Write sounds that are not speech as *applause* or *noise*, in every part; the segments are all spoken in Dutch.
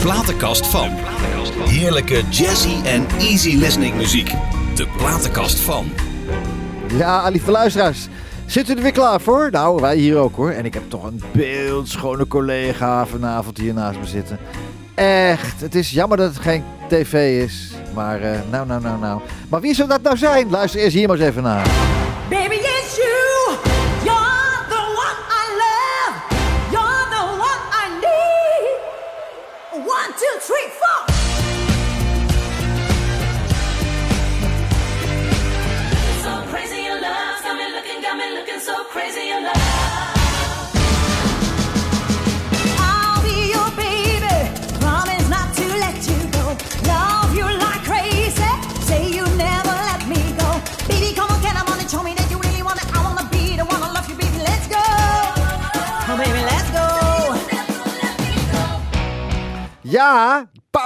platenkast van. Heerlijke jazzy en easy listening muziek. De platenkast van. Ja, lieve luisteraars. Zit u er weer klaar voor? Nou, wij hier ook hoor. En ik heb toch een beeldschone collega vanavond hier naast me zitten. Echt, het is jammer dat het geen tv is. Maar eh, nou, nou, nou, nou. Maar wie zou dat nou zijn? Luister eerst hier maar eens even naar.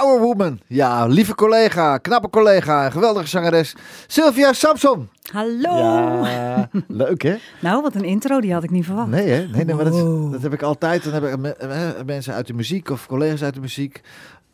Ja, Powerwoman. Ja, lieve collega, knappe collega, en geweldige zangeres. Sylvia Samson. Hallo. Ja, *laughs* leuk hè? Nou, wat een intro, die had ik niet verwacht. Nee, hè? Nee, nee maar dat, Wow. dat heb ik altijd. Dan heb ik me- eh, mensen uit de muziek of collega's uit de muziek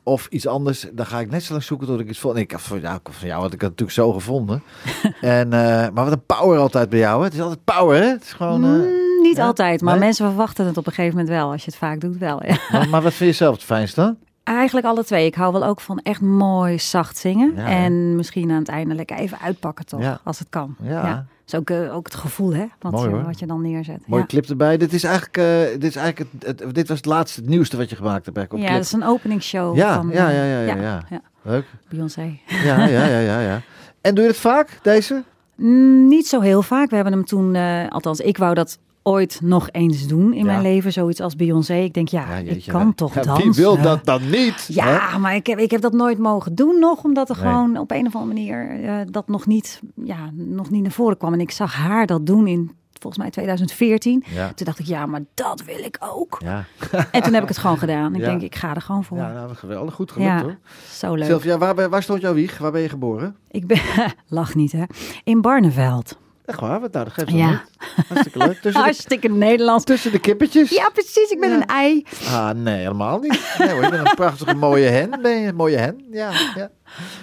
of iets anders. Dan ga ik net zo lang zoeken tot ik iets vond. Nee, ik had van jou, van jou had ik het natuurlijk zo gevonden. *laughs* en, eh, maar wat een power altijd bij jou. Hè? Het is altijd power, hè? Het is gewoon. eh, Mm, niet ja? altijd, maar Nee? mensen verwachten het op een gegeven moment wel. Als je het vaak doet, wel. Ja. maar, maar wat vind je zelf het fijnste dan? Eigenlijk alle twee. Ik hou wel ook van echt mooi zacht zingen. Ja, en misschien aan het einde lekker even uitpakken toch, Ja. als het kan. Ja. Dat is ook, eh, ook het gevoel, hè? Wat, Mooi, je, hoor. wat je dan neerzet. Mooie ja. clip erbij. Dit is eigenlijk, eh, dit, is eigenlijk het, het- dit was het laatste, het nieuwste wat je gemaakt hebt. Op Ja, clip. dat is een openingsshow Ja, van ja, eh, ja, ja, ja, ja. Leuk. Beyoncé. Ja, ja, ja, ja, ja. *laughs* En doe je het vaak, deze? Mm, niet zo heel vaak. We hebben hem toen, eh, althans, ik wou dat ooit nog eens doen in Ja. mijn leven. Zoiets als Beyoncé. Ik denk, ja, ik jeetje, kan hè. toch Ja, dansen. Wie wil dat dan niet? hè? Ja, maar ik heb, ik heb dat nooit mogen doen nog, omdat er Nee. gewoon op een of andere manier eh, dat nog niet, ja, nog niet naar voren kwam. En ik zag haar dat doen in volgens mij 2014. Ja. Toen dacht ik, ja, maar dat wil ik ook. Ja. *laughs* En toen heb ik het gewoon gedaan. Ik Ja. denk, ik ga er gewoon voor. Ja, nou, geweldig. Goed gelukt hoor. zo leuk. Sylvia, waar, waar stond jouw wieg? Waar ben je geboren? Ik ben, *laughs* lach niet hè, in Barneveld. Echt waar? Wat nou, dat geeft Ja. niet. Hartstikke leuk. Tussen *laughs* de, Hartstikke Nederlands. tussen de kippetjes? Ja, precies. Ik ben Ja. een ei. Ah, nee, helemaal niet. Nee hoor, je bent een prachtige mooie hen. Ben je een mooie hen? Ja. ja.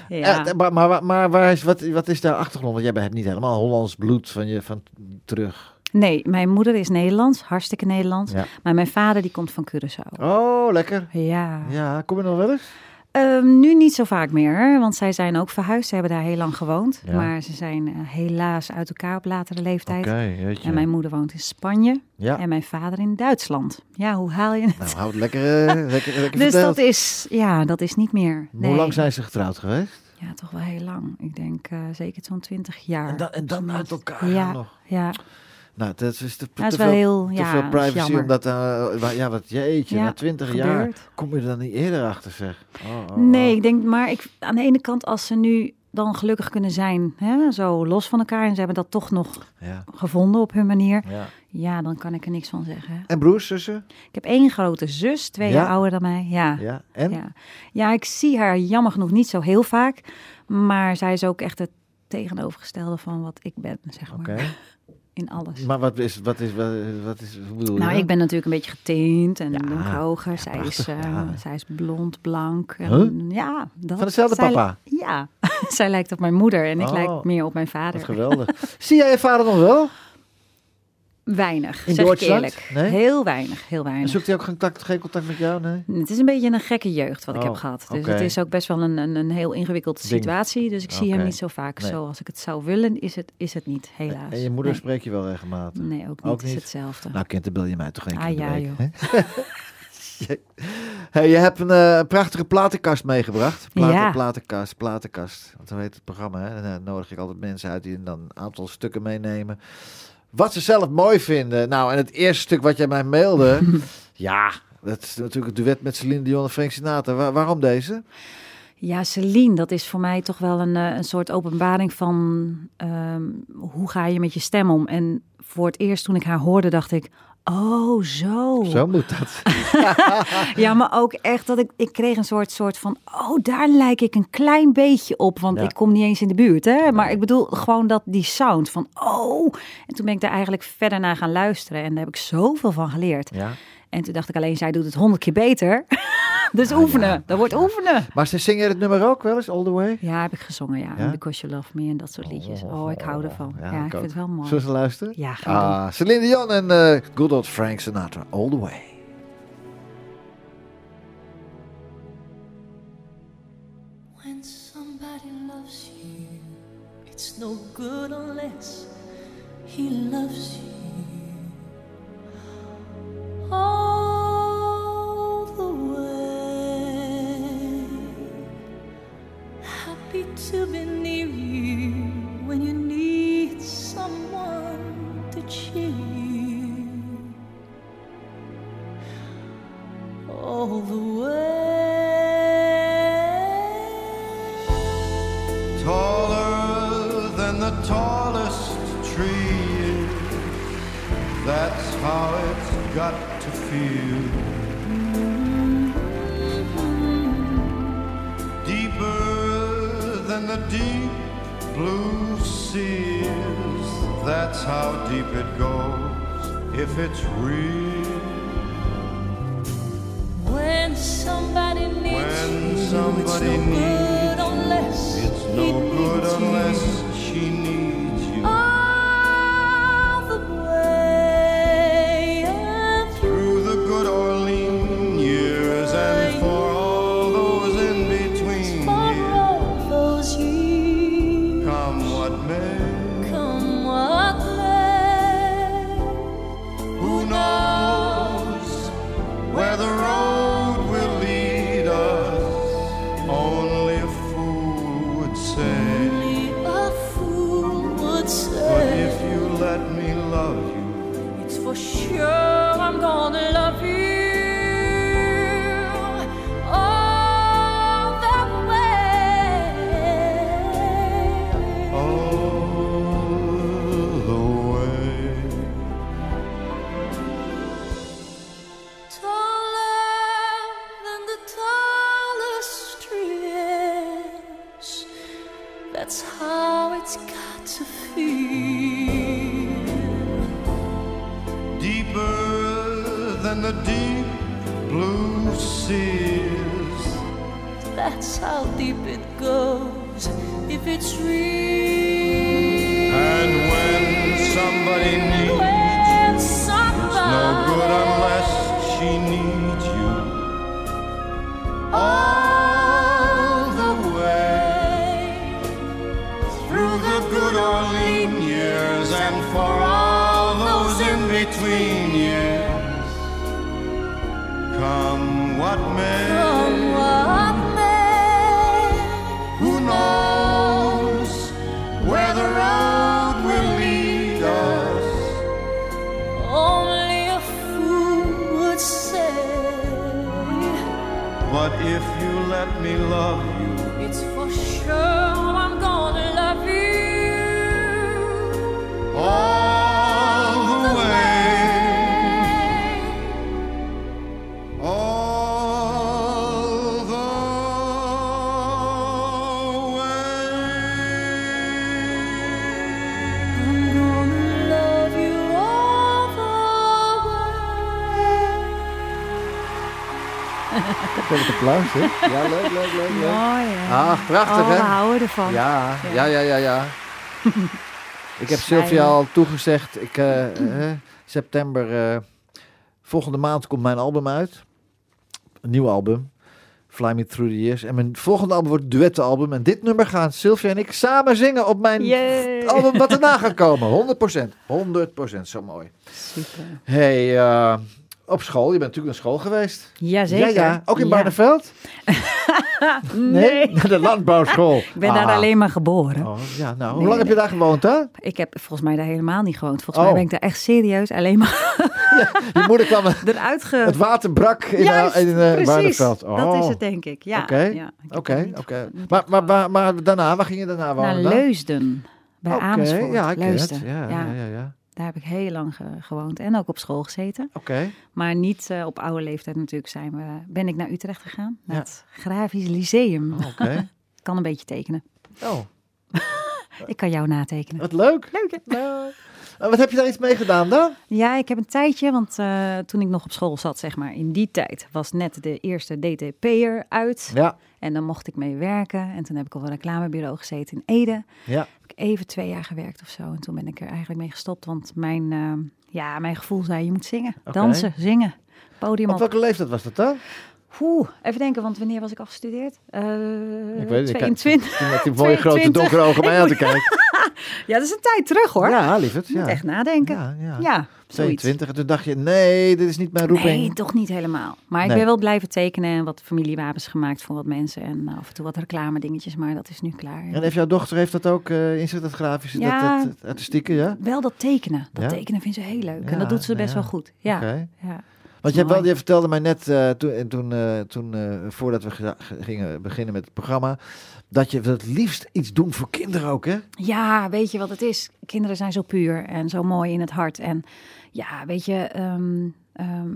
Ja. Eh, maar, maar, maar waar is, wat, wat is daar achtergrond? Want jij hebt niet helemaal Hollands bloed van je van terug. Nee, mijn moeder is Nederlands, hartstikke Nederlands. Ja. Maar mijn vader die komt van Curaçao. Oh, lekker. Ja. Ja, kom je nog wel eens? Ehm, nu niet zo vaak meer, want zij zijn ook verhuisd. Ze hebben daar heel lang gewoond. Ja. Maar ze zijn eh, helaas uit elkaar op latere leeftijd. Jeetje. En mijn moeder woont in Spanje Ja. en mijn vader in Duitsland. Ja, hoe haal je het? Nou, houd lekker, eh, lekker, lekker *laughs* dus verteld. dat is, ja, dat is niet meer. Hoe lang zijn ze getrouwd geweest? Ja, toch wel heel lang. Ik denk eh, zeker zo'n 20 jaar. En dan, en dan uit elkaar ja, nog. ja. Nou, dat is te, Dat is te wel veel, heel, te ja, veel privacy. Omdat, wa- ja, wat jeetje, Ja, na twintig jaar kom je er dan niet eerder achter, zeg. Oh, oh, Nee, oh. ik denk, maar ik, aan de ene kant, als ze nu dan gelukkig kunnen zijn, hè, zo los van elkaar, en ze hebben dat toch nog Ja, gevonden op hun manier, ja. ja, dan kan ik er niks van zeggen. En broers, zussen? Ik heb één grote zus, twee Ja? jaar ouder dan mij. Ja. Ja. En? Ja. ja, ik zie haar jammer genoeg niet zo heel vaak, maar zij is ook echt het tegenovergestelde van wat ik ben, zeg maar, *laughs* in alles. Maar wat is, wat is, wat, wat is, hoe bedoel je Nou, ik ben natuurlijk een beetje getint en Ja, donkerhoger. zij, is, ja. zij is blond, blank. En, Huh? Ja, dat, Van dezelfde zij- papa? Ja, *laughs* zij lijkt op mijn moeder en ik Oh. lijk meer op mijn vader. Geweldig. Zie jij je vader nog wel? Weinig, In zeg Duitsland? ik eerlijk. Nee? Heel weinig, heel En weinig. zoekt hij ook contact, geen contact met jou? Nee? Het is een beetje een gekke jeugd wat ik Oh, heb gehad. Dus het is ook best wel een, een, een heel ingewikkelde Ding. situatie. Dus ik zie hem niet zo vaak Nee. zoals ik het zou willen. Is het, is het niet, helaas. En je moeder nee. spreek je wel regelmatig? Nee, ook niet. Ook is hetzelfde. Nou, kind, dan bel je mij toch één keer Ah, ja, week, joh. *laughs* hey, je hebt een eh, prachtige platenkast meegebracht. Platen, Ja. Platenkast, platenkast. Want zo heet het programma. Hè? En dan nodig ik altijd mensen uit die dan een aantal stukken meenemen. Wat ze zelf mooi vinden. Nou, en het eerste stuk wat jij mij mailde... *laughs* ja, dat is natuurlijk het duet met Celine Dion en Frank Sinatra. Wa- waarom deze? Ja, Celine, dat is voor mij toch wel een, eh, een soort openbaring van ehm, hoe ga je met je stem om. En voor het eerst toen ik haar hoorde, dacht ik, oh zo. Zo moet dat. *laughs* Ja, maar ook echt dat ik, ik kreeg een soort, soort van, oh daar lijk ik een klein beetje op. Want Ja. ik kom niet eens in de buurt, hè. Maar ik bedoel gewoon dat die sound van, oh. En toen ben ik daar eigenlijk verder naar gaan luisteren. En daar heb ik zoveel van geleerd. Ja. En toen dacht ik alleen, zij doet het honderd keer beter. *laughs* Dus oefenen. Dat wordt oefenen. Maar ze zingen het nummer ook wel eens, All The Way? Ja, heb ik gezongen, ja. Ja? Because You Love Me en dat soort liedjes. Oh, ik hou ervan. Ja, ik ook. vind het wel mooi. Zullen ze luisteren? Ja, doen. Ah, Celine Dion en eh, good old Frank Sinatra, All The Way. When somebody loves you, it's no good unless he loves you all the way. Happy to be near you the deep blue sea is. That's how deep it goes if it's real. When somebody needs When you, somebody needs deeper than the deep blue seas. That's how deep it goes if it's real. And when somebody Het applaus, hè? Ja, leuk, leuk, leuk, leuk. Mooi, hè? Ah, prachtig, oh, we hè? houden ervan. Ja, ja, ja, ja, ja. *laughs* ik heb. Sylvia al toegezegd. Ik, eh, eh, september, eh, volgende maand komt mijn album uit. Een nieuw album. Fly Me Through the Years. En mijn volgende album wordt duettenalbum. En dit nummer gaan Sylvia en ik samen zingen op mijn Yay. album wat erna gaat komen. 100%. 100%. Zo mooi. Super. Hey, eh, op school. Je bent natuurlijk naar school geweest. Jazeker. Ja, ja. Ook in Ja. Barneveld? *laughs* Nee. *laughs* Naar de landbouwschool. Ik ben daar Ah. alleen maar geboren. Oh, ja, nou, hoe Nee, lang heb je daar gewoond, hè? Ik heb volgens mij daar helemaal niet gewoond. Volgens Oh. mij ben ik daar echt serieus alleen maar *laughs* Je moeder kwam, eruit ge... het water brak in, Juist, eh, in eh. Barneveld. Oh. Dat is het denk ik, ja. Oké, Oké, oké. Maar, maar, maar, maar daarna, waar ging je daarna wonen Naar? Leusden, bij Oké, Amersfoort. Ja, ik. Leusden. Ja, ja. ja. Daar heb ik heel lang ge- gewoond en ook op school gezeten. Oké. Maar niet eh, op oude leeftijd natuurlijk zijn we, ben ik naar Utrecht gegaan. Naar Ja. het Grafisch Lyceum. Oh, Oké. *laughs* Kan een beetje tekenen. Oh, *laughs* Ik kan jou natekenen. wat leuk. Leuk hè? En wat heb je daar iets mee gedaan dan? Ja, ik heb een tijdje, want eh, toen ik nog op school zat, zeg maar, in die tijd was net de eerste DTP'er uit. Ja, En dan mocht ik mee werken. En toen heb ik op een reclamebureau gezeten in Ede. ja. Heb ik even twee jaar gewerkt of zo. En toen ben ik er eigenlijk mee gestopt. Want mijn, eh, ja, mijn gevoel zei, je moet zingen, dansen, zingen. Podium Op op. welke leeftijd was dat dan? Oeh, even denken, want wanneer was ik afgestudeerd? Eh Ik weet het, ik- 22. Toen met die mooie *laughs* grote 22. donkere ogen mij aan te kijken. *laughs* Ja, dat is een tijd terug hoor. Ja, lieverd. Ja. moet echt nadenken. Ja, ja. Ja, zoiets. 22. En toen dacht je, nee, dit is niet mijn roeping. Nee, toch niet helemaal. Maar ik ben wel blijven tekenen en wat familiewapens gemaakt voor wat mensen. En af en toe wat reclame dingetjes, maar dat is nu klaar. En heeft jouw dochter heeft dat ook in zich, dat grafische, Ja. dat, dat, artistieke, ja? Wel dat tekenen. Dat tekenen vindt ze heel leuk. En dat doet ze best wel goed. Ja. Ja. Want je, hebt wel, je vertelde mij net, eh, toen, en toen, eh, toen eh, voordat we gingen beginnen met het programma, dat je het liefst iets doen voor kinderen ook, hè? Ja, weet je wat het is? Kinderen zijn zo puur en zo mooi in het hart. En ja, weet je, ehm, ehm,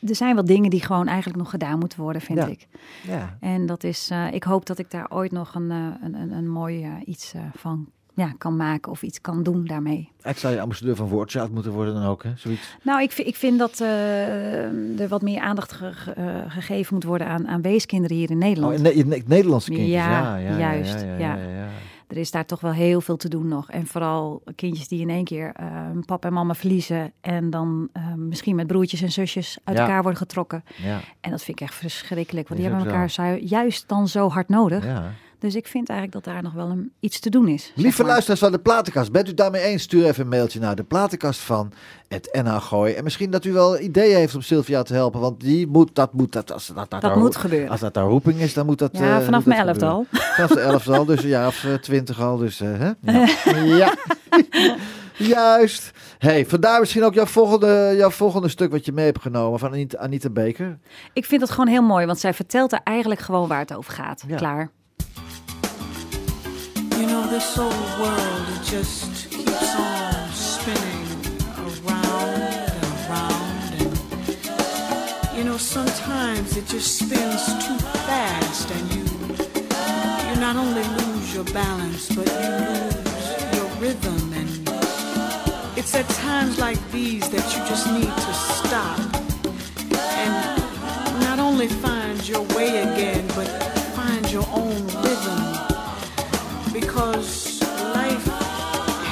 er zijn wel dingen die gewoon eigenlijk nog gedaan moeten worden, vind Ja. ik. Ja. En dat is, eh, ik hoop dat ik daar ooit nog een, eh, een, een, een mooi eh, iets eh, van ja, kan maken of iets kan doen daarmee. Ik zou je ambassadeur van Woordchild moeten worden dan ook, hè? Zoiets. Nou, ik, vind- ik vind dat eh, er wat meer aandacht ge- eh, gegeven moet worden aan, aan weeskinderen hier in Nederland. Oh, in, in Ne- Nederlandse kindjes. Ja, Ja, ja, juist, Ja, ja, ja. Er is daar toch wel heel veel te doen nog. En vooral kindjes die in één keer eh, papa en mama verliezen. En dan eh, misschien met broertjes en zusjes uit elkaar worden getrokken. ja. En dat vind ik echt verschrikkelijk. Want die hebben elkaar juist dan zo hard nodig. ja. Dus ik vind eigenlijk dat daar nog wel een, iets te doen is. Lieve maar. luisteraars van de Platenkast, bent u daarmee eens? Stuur even een mailtje naar de Platenkast van het NH Gooi. En misschien dat u wel ideeën heeft om Sylvia te helpen, want die moet, dat moet, dat, als dat, dat, Dat moet gebeuren. Als dat haar roeping is, dan moet dat... Ja, eh, vanaf mijn dat elfde gebeuren. al. Vanaf de elfde al, dus een jaar of eh, twintig al, dus eh, hè? *laughs* Ja. ja. *laughs* Juist. hey, vandaar misschien ook jouw volgende, jouw volgende stuk wat je mee hebt genomen van Anita, Baker. Ik vind dat gewoon heel mooi. Want zij vertelt er eigenlijk gewoon waar het over gaat. Ja. Klaar. You know, this whole world, it just keeps on spinning around and around. And, you know, sometimes it just spins too fast and you, you not only lose your balance, but you lose your rhythm. And it's at times like these that you just need to stop and not only find your way again, but find your own rhythm because life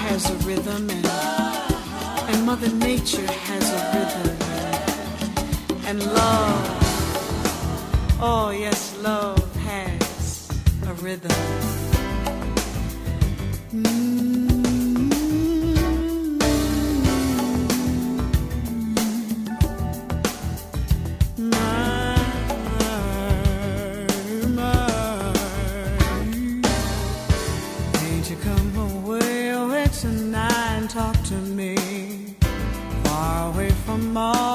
has a rhythm and, and Mother Nature has a rhythm and, and love, oh yes, love has a rhythm. tomorrow.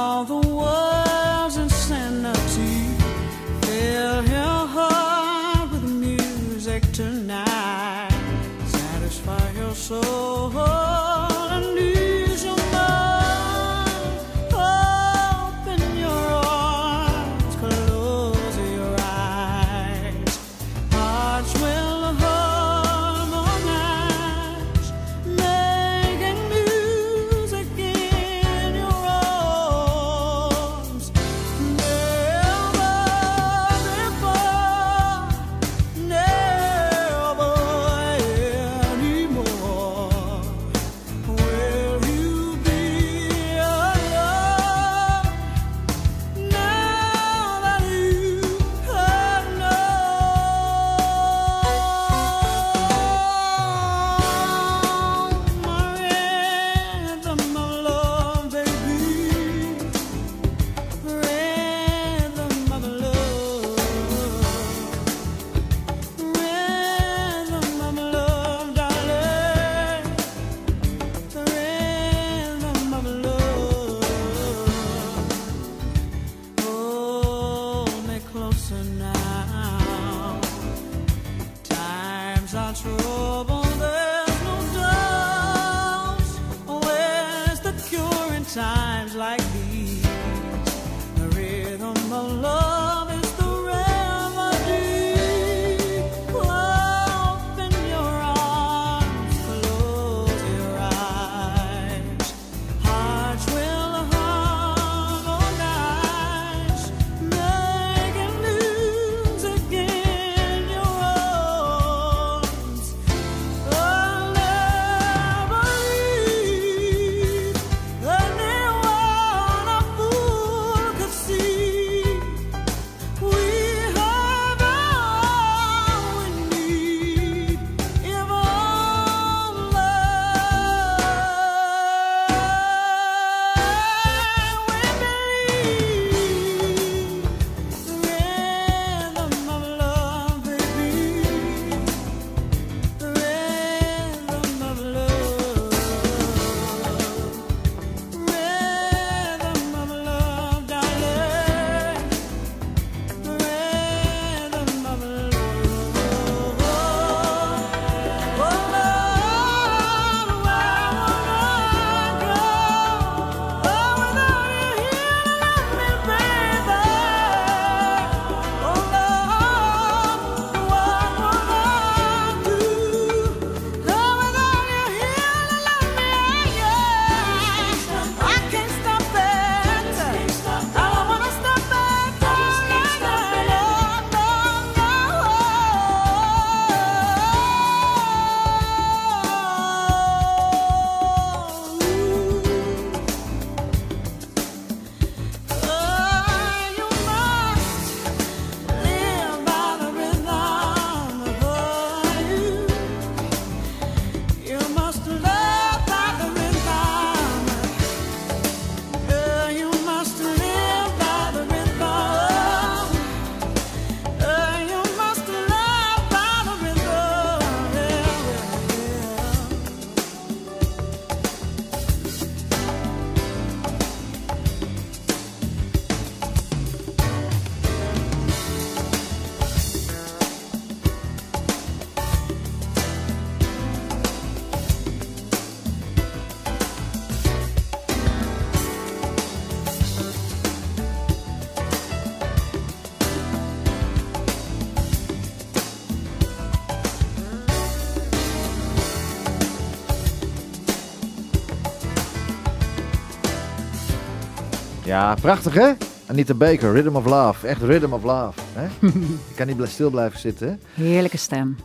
Ja, prachtig hè? Anita Baker, Rhythm of Love. Echt Rhythm of Love. Hè? *laughs* Je kan niet stil blijven zitten. Heerlijke stem.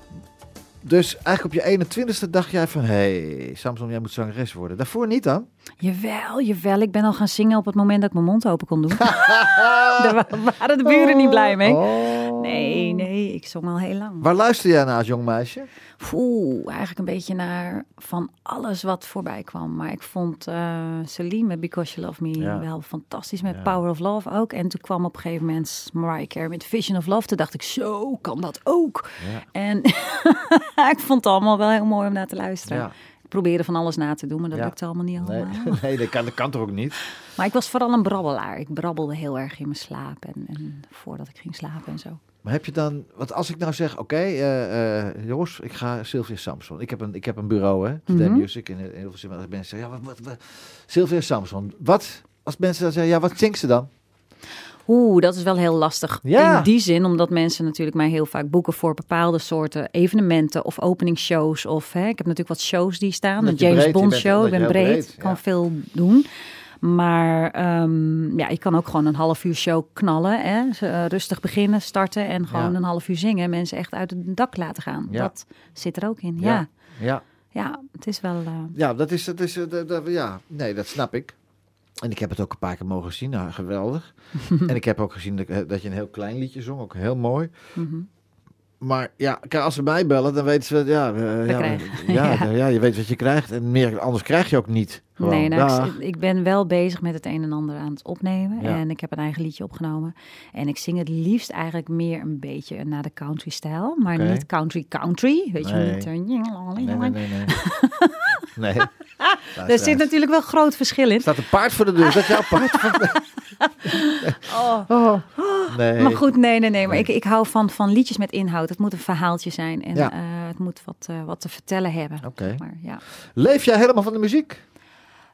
Dus eigenlijk op je 21ste dacht jij van... Hé, hey, Samson, jij moet zangeres worden. Daarvoor niet dan? Jawel, jawel. Ik ben al gaan zingen op het moment dat ik mijn mond open kon doen. *laughs* *laughs* Daar wa- waren de buren niet blij mee. Oh. Nee, nee, ik zong al heel lang. Waar luister jij naar als jong meisje? Oeh, eigenlijk een beetje naar van alles wat voorbij kwam. Maar ik vond eh Celine met Because You Love Me Ja. wel fantastisch. Met Ja. Power of Love ook. En toen kwam op een gegeven moment Mariah Carey met Vision of Love. Toen dacht ik, zo kan dat ook. Ja. En *laughs* ik vond het allemaal wel heel mooi om naar te luisteren. Ik probeerde van alles na te doen, maar dat Ja. lukte allemaal niet Nee, allemaal. *laughs* nee dat, kan, dat kan toch ook niet? Maar ik was vooral een brabbelaar. Ik brabbelde heel erg in mijn slaap. En, en voordat ik ging slapen en zo. Maar heb je dan... Want als ik nou zeg... Oké, eh, eh, jongens, ik ga Sylvia Samson. Ik heb een, ik heb een bureau, hè? Mhm. Music. En heel veel mensen zeggen... Ja, wat, wat, wat, Sylvia Samson. Wat... Als mensen dan zeggen... Ja, wat zingt ze dan? Oeh, dat is wel heel lastig. Ja. In die zin, omdat mensen natuurlijk mij heel vaak boeken voor bepaalde soorten evenementen of openingsshows. Of hè, ik heb natuurlijk wat shows die staan. Een James breed- Bond show. Ik ben breed, kan veel doen. Maar ehm, ja, ik kan ook gewoon een half uur show knallen. Hè? Eh, rustig beginnen, starten en gewoon Ja. een half uur zingen. Mensen echt uit het dak laten gaan. Ja. Dat zit er ook in. Ja, Ja. ja, het is wel... eh, Ja, dat is, dat is, eh, dat, dat- ja, nee, dat snap ik. En ik heb het ook een paar keer mogen zien, nou, geweldig. *laughs* en ik heb ook gezien dat, dat je een heel klein liedje zong, ook heel mooi. mhm. Maar ja, kijk, als ze mij bellen, dan weten ze, ja, eh, ja, *laughs* ja, Ja. ja, je weet wat je krijgt. En meer, anders krijg je ook niet. Gewoon, Nee, nou, ik, ik ben wel bezig met het een en ander aan het opnemen. Ja. En ik heb een eigen liedje opgenomen. En ik zing het liefst eigenlijk meer een beetje naar de country-stijl. Maar niet country-country. Weet Nee. je, niet... eh, Nee, nee, *laughs* *laughs* *laughs* nee. *laughs* Er zit natuurlijk wel groot verschil in. Er staat een paard voor de deur. Is dat jouw paard? *laughs* oh. Nee. Maar goed, nee, nee, nee. Maar ik, ik hou van, van liedjes met inhoud. Het moet een verhaaltje zijn. En Ja. eh, het moet wat, eh, wat te vertellen hebben. Oké. Maar, ja. Leef jij helemaal van de muziek?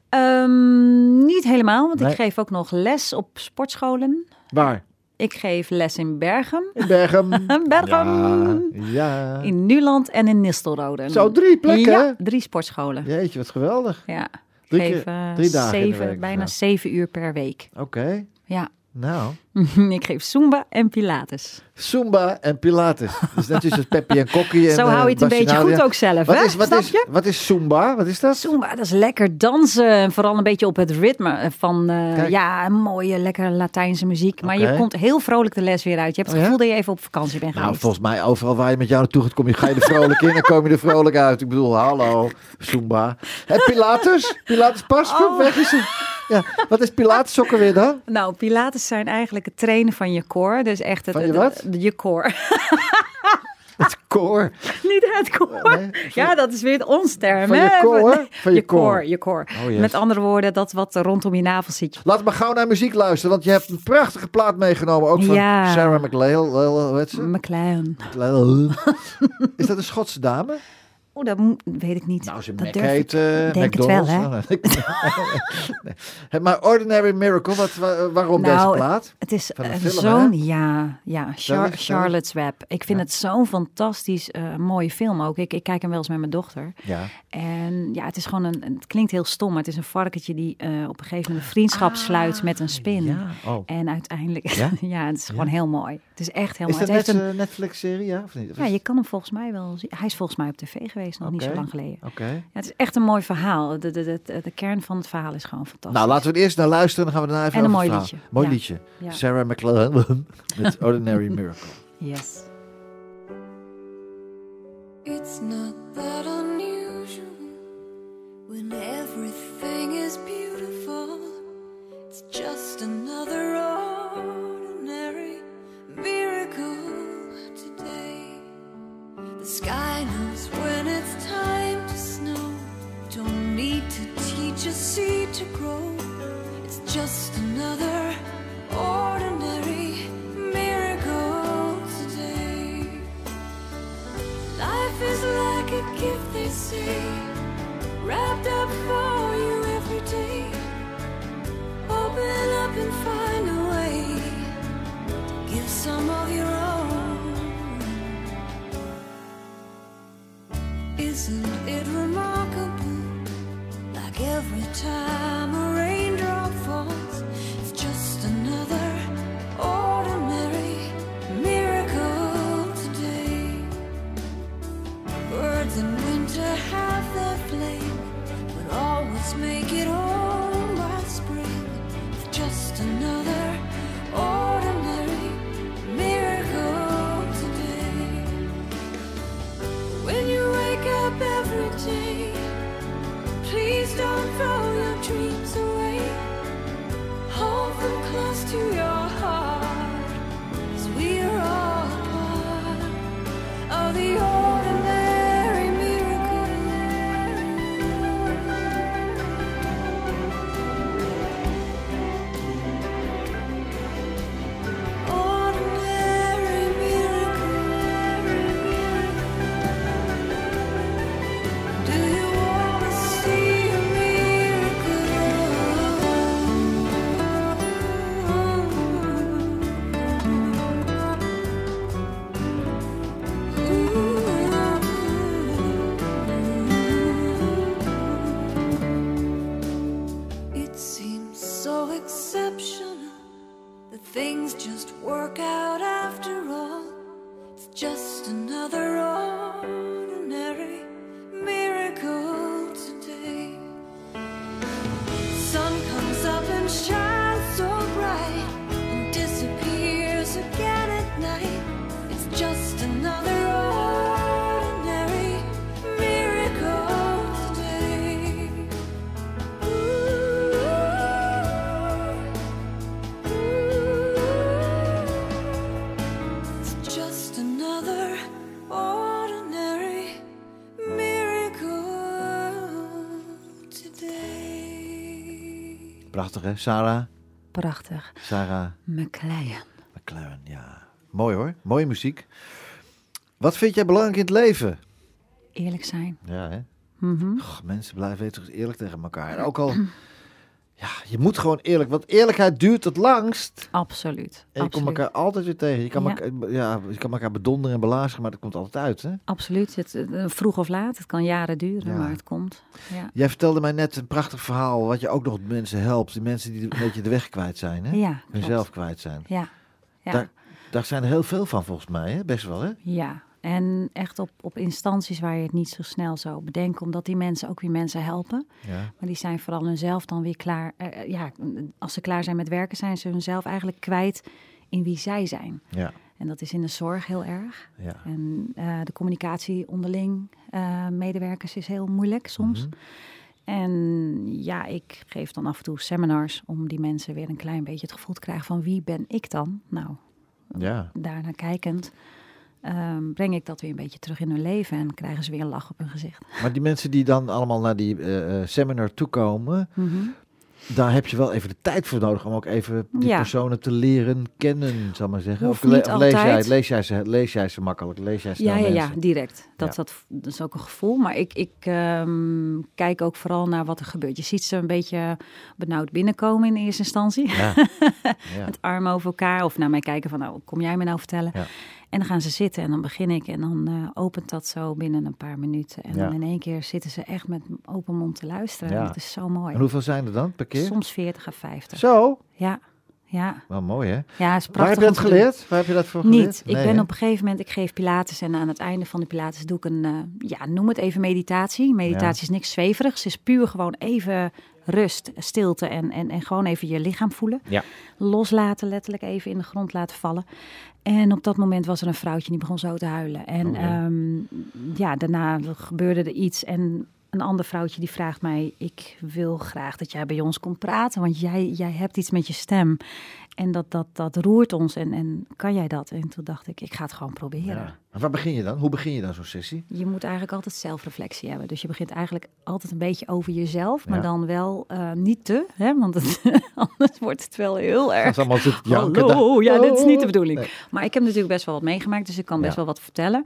Ehm, niet helemaal, want Nee. ik geef ook nog les op sportscholen. Waar? Ik geef les in Bergen, In Bergen. *laughs* Bergen. Ja. ja. in Nuland en in Nistelrode. Zo, drie plekken, Ja, drie sportscholen. Jeetje, wat geweldig. Ja, Drie geef keer- eh, drie dagen in de zeven, week, bijna zeven uur per week. Oké. Ja, Nou, *laughs* ik geef Zumba en Pilates. Zumba en Pilates. Dus net als *laughs* Peppy en Kokkie. En, Zo hou je het een eh, beetje goed ook zelf, Wat hè? is, wat, Snap is, je? wat is Zumba? Wat is dat? Zumba, dat is lekker dansen. En Vooral een beetje op het ritme van eh, ja, mooie, lekker Latijnse muziek. Maar je komt heel vrolijk de les weer uit. Je hebt het Oh, ja? gevoel dat je even op vakantie bent Nou, geweest. volgens mij overal waar je met jou naartoe gaat, kom je, ga je er vrolijk in en kom je er vrolijk uit. Ik bedoel, hallo, Zumba. En Pilates? Pilates pas? Oh. Weg is het. Ja, wat is Pilates sokken weer dan? Nou, Pilates zijn eigenlijk het trainen van je core. Dus echt het, Van je wat? het- je core. *laughs* Het koor. *laughs* Niet het. Nee, ja, dat is weer ons term. Van je core? Van je core. Je core. Oh, yes. Met andere woorden, dat wat rondom je navel zit. Laten we gauw naar muziek luisteren, want je hebt een prachtige plaat meegenomen. Ook van Ja. Sarah McLeod. McLaren. McLeod. *laughs* Is dat een Schotse dame? Oeh, dat weet ik niet. Nou, ze dat Mac durf ik- heet eh, denk het wel, McDonald's. hè? *laughs* Nee. Maar Ordinary Miracle, wat, wa- waarom Nou, deze plaat? Het is eh, zo'n, ja, ja Char-. Charlotte's Web. Ik vind het zo'n fantastisch eh, mooie film ook. Ik, ik kijk hem wel eens met mijn dochter. Ja. En ja, het is gewoon een, het klinkt heel stom, maar het is een varkentje die op een gegeven moment een vriendschap sluit met een spin. Ah, Ja, oh. En uiteindelijk, Ja? *laughs* ja, het is gewoon heel mooi. Het is echt heel Is mooi. dat Het net heeft een, Netflix-serie, ja? Of niet? Of ja, je kan hem volgens mij wel zien. Hij is volgens mij op tv geweest, nog niet zo lang geleden. Oké. Ja, het is echt een mooi verhaal. De, de, de, kern van het verhaal is gewoon fantastisch. Nou, laten we er eerst naar luisteren. Dan gaan we daarna even En een mooi het verhaal. liedje. Mooi Ja. liedje. Ja. Sarah McLeod *laughs* met Ordinary Miracle. Yes. It's not that unusual when It's just another ordinary miracle today. Life is like a gift, they say, wrapped up for you every day. Open up and find a way to give some of your own. Isn't it remarkable? Like every time Prachtig hè, Sarah? Prachtig. Sarah McLean. McLaren, ja. Mooi hoor, mooie muziek. Wat vind jij belangrijk in het leven? Eerlijk zijn. Ja hè? Mhm. Och, mensen blijven toch eerlijk tegen elkaar. En ook al, *clears throat* ja, je moet gewoon eerlijk, want eerlijkheid duurt het langst. Absoluut. En je komt elkaar altijd weer tegen. Je kan, Ja. elkaar, ja, je kan elkaar bedonderen en belazigen, maar dat komt altijd uit. Hè? Absoluut. Het, eh, vroeg of laat. Het kan jaren duren, Ja. maar het komt. Ja. Jij vertelde mij net een prachtig verhaal, wat je ook nog mensen helpt. Die mensen die een beetje de weg kwijt zijn, hè? Ja. Hunzelf kwijt zijn. Ja. Ja. Daar, daar zijn er heel veel van volgens mij, hè? Best wel, hè? Ja, en echt op, op instanties waar je het niet zo snel zou bedenken, omdat die mensen ook weer mensen helpen. Ja. Maar die zijn vooral hunzelf dan weer klaar. eh, eh, ja, als ze klaar zijn met werken, zijn ze hunzelf eigenlijk kwijt in wie zij zijn. Ja. En dat is in de zorg heel erg. Ja. En eh, de communicatie onderling, medewerkers, is heel moeilijk soms. Mhm. En ja, ik geef dan af en toe seminars om die mensen weer een klein beetje het gevoel te krijgen van wie ben ik dan? Nou, Ja. daarnaar kijkend ehm, breng ik dat weer een beetje terug in hun leven en krijgen ze weer een lach op hun gezicht. Maar die mensen die dan allemaal naar die eh, eh, seminar toekomen, daar heb je wel even de tijd voor nodig om ook even die Ja. personen te leren kennen, zal ik maar zeggen. Hoeft of, le- niet of lees, jij, lees, jij ze, lees jij ze makkelijk? Lees jij snel Ja, ja, ja, direct. Dat, Ja. Dat, dat is ook een gevoel. Maar ik, ik ehm, kijk ook vooral naar wat er gebeurt. Je ziet ze een beetje benauwd binnenkomen in eerste instantie. Ja. *laughs* ja. Met armen over elkaar. Of naar mij kijken van, nou, kom jij me nou vertellen? Ja. En dan gaan ze zitten en dan begin ik. En dan eh, opent dat zo binnen een paar minuten. En Ja. dan in één keer zitten ze echt met open mond te luisteren. Ja. Dat is zo mooi. En hoeveel zijn er dan per keer? Soms 40 à 50. Zo, Ja, ja. wel mooi hè? Ja, is prachtig. Waar heb je dat geleerd? Waar heb je dat voor geleerd? Niet. Ik Nee, ben hè? op een gegeven moment, ik geef Pilates en aan het einde van de Pilates doe ik een, eh, ja, noem het even meditatie. Meditatie is niks zweverigs. Het is puur gewoon even rust, stilte en, en, en gewoon even je lichaam voelen. Ja. Loslaten, letterlijk even in de grond laten vallen. En op dat moment was er een vrouwtje die begon zo te huilen. En Oh, ehm, ja, daarna gebeurde er iets en een ander vrouwtje die vraagt mij: Ik wil graag dat jij bij ons komt praten, want jij, jij hebt iets met je stem. En dat, dat, dat roert ons. En, en kan jij dat? En toen dacht ik: Ik ga het gewoon proberen. Ja. Maar waar begin je dan? Hoe begin je dan zo'n sessie? Je moet eigenlijk altijd zelfreflectie hebben. Dus je begint eigenlijk altijd een beetje over jezelf, maar Ja. dan wel eh, niet te, hè? want het, *laughs* anders wordt het wel heel Dat erg. allemaal. Hallo, ja, dit is niet de Oh. bedoeling. Nee. Maar ik heb natuurlijk best wel wat meegemaakt, dus ik kan best Ja. wel wat vertellen.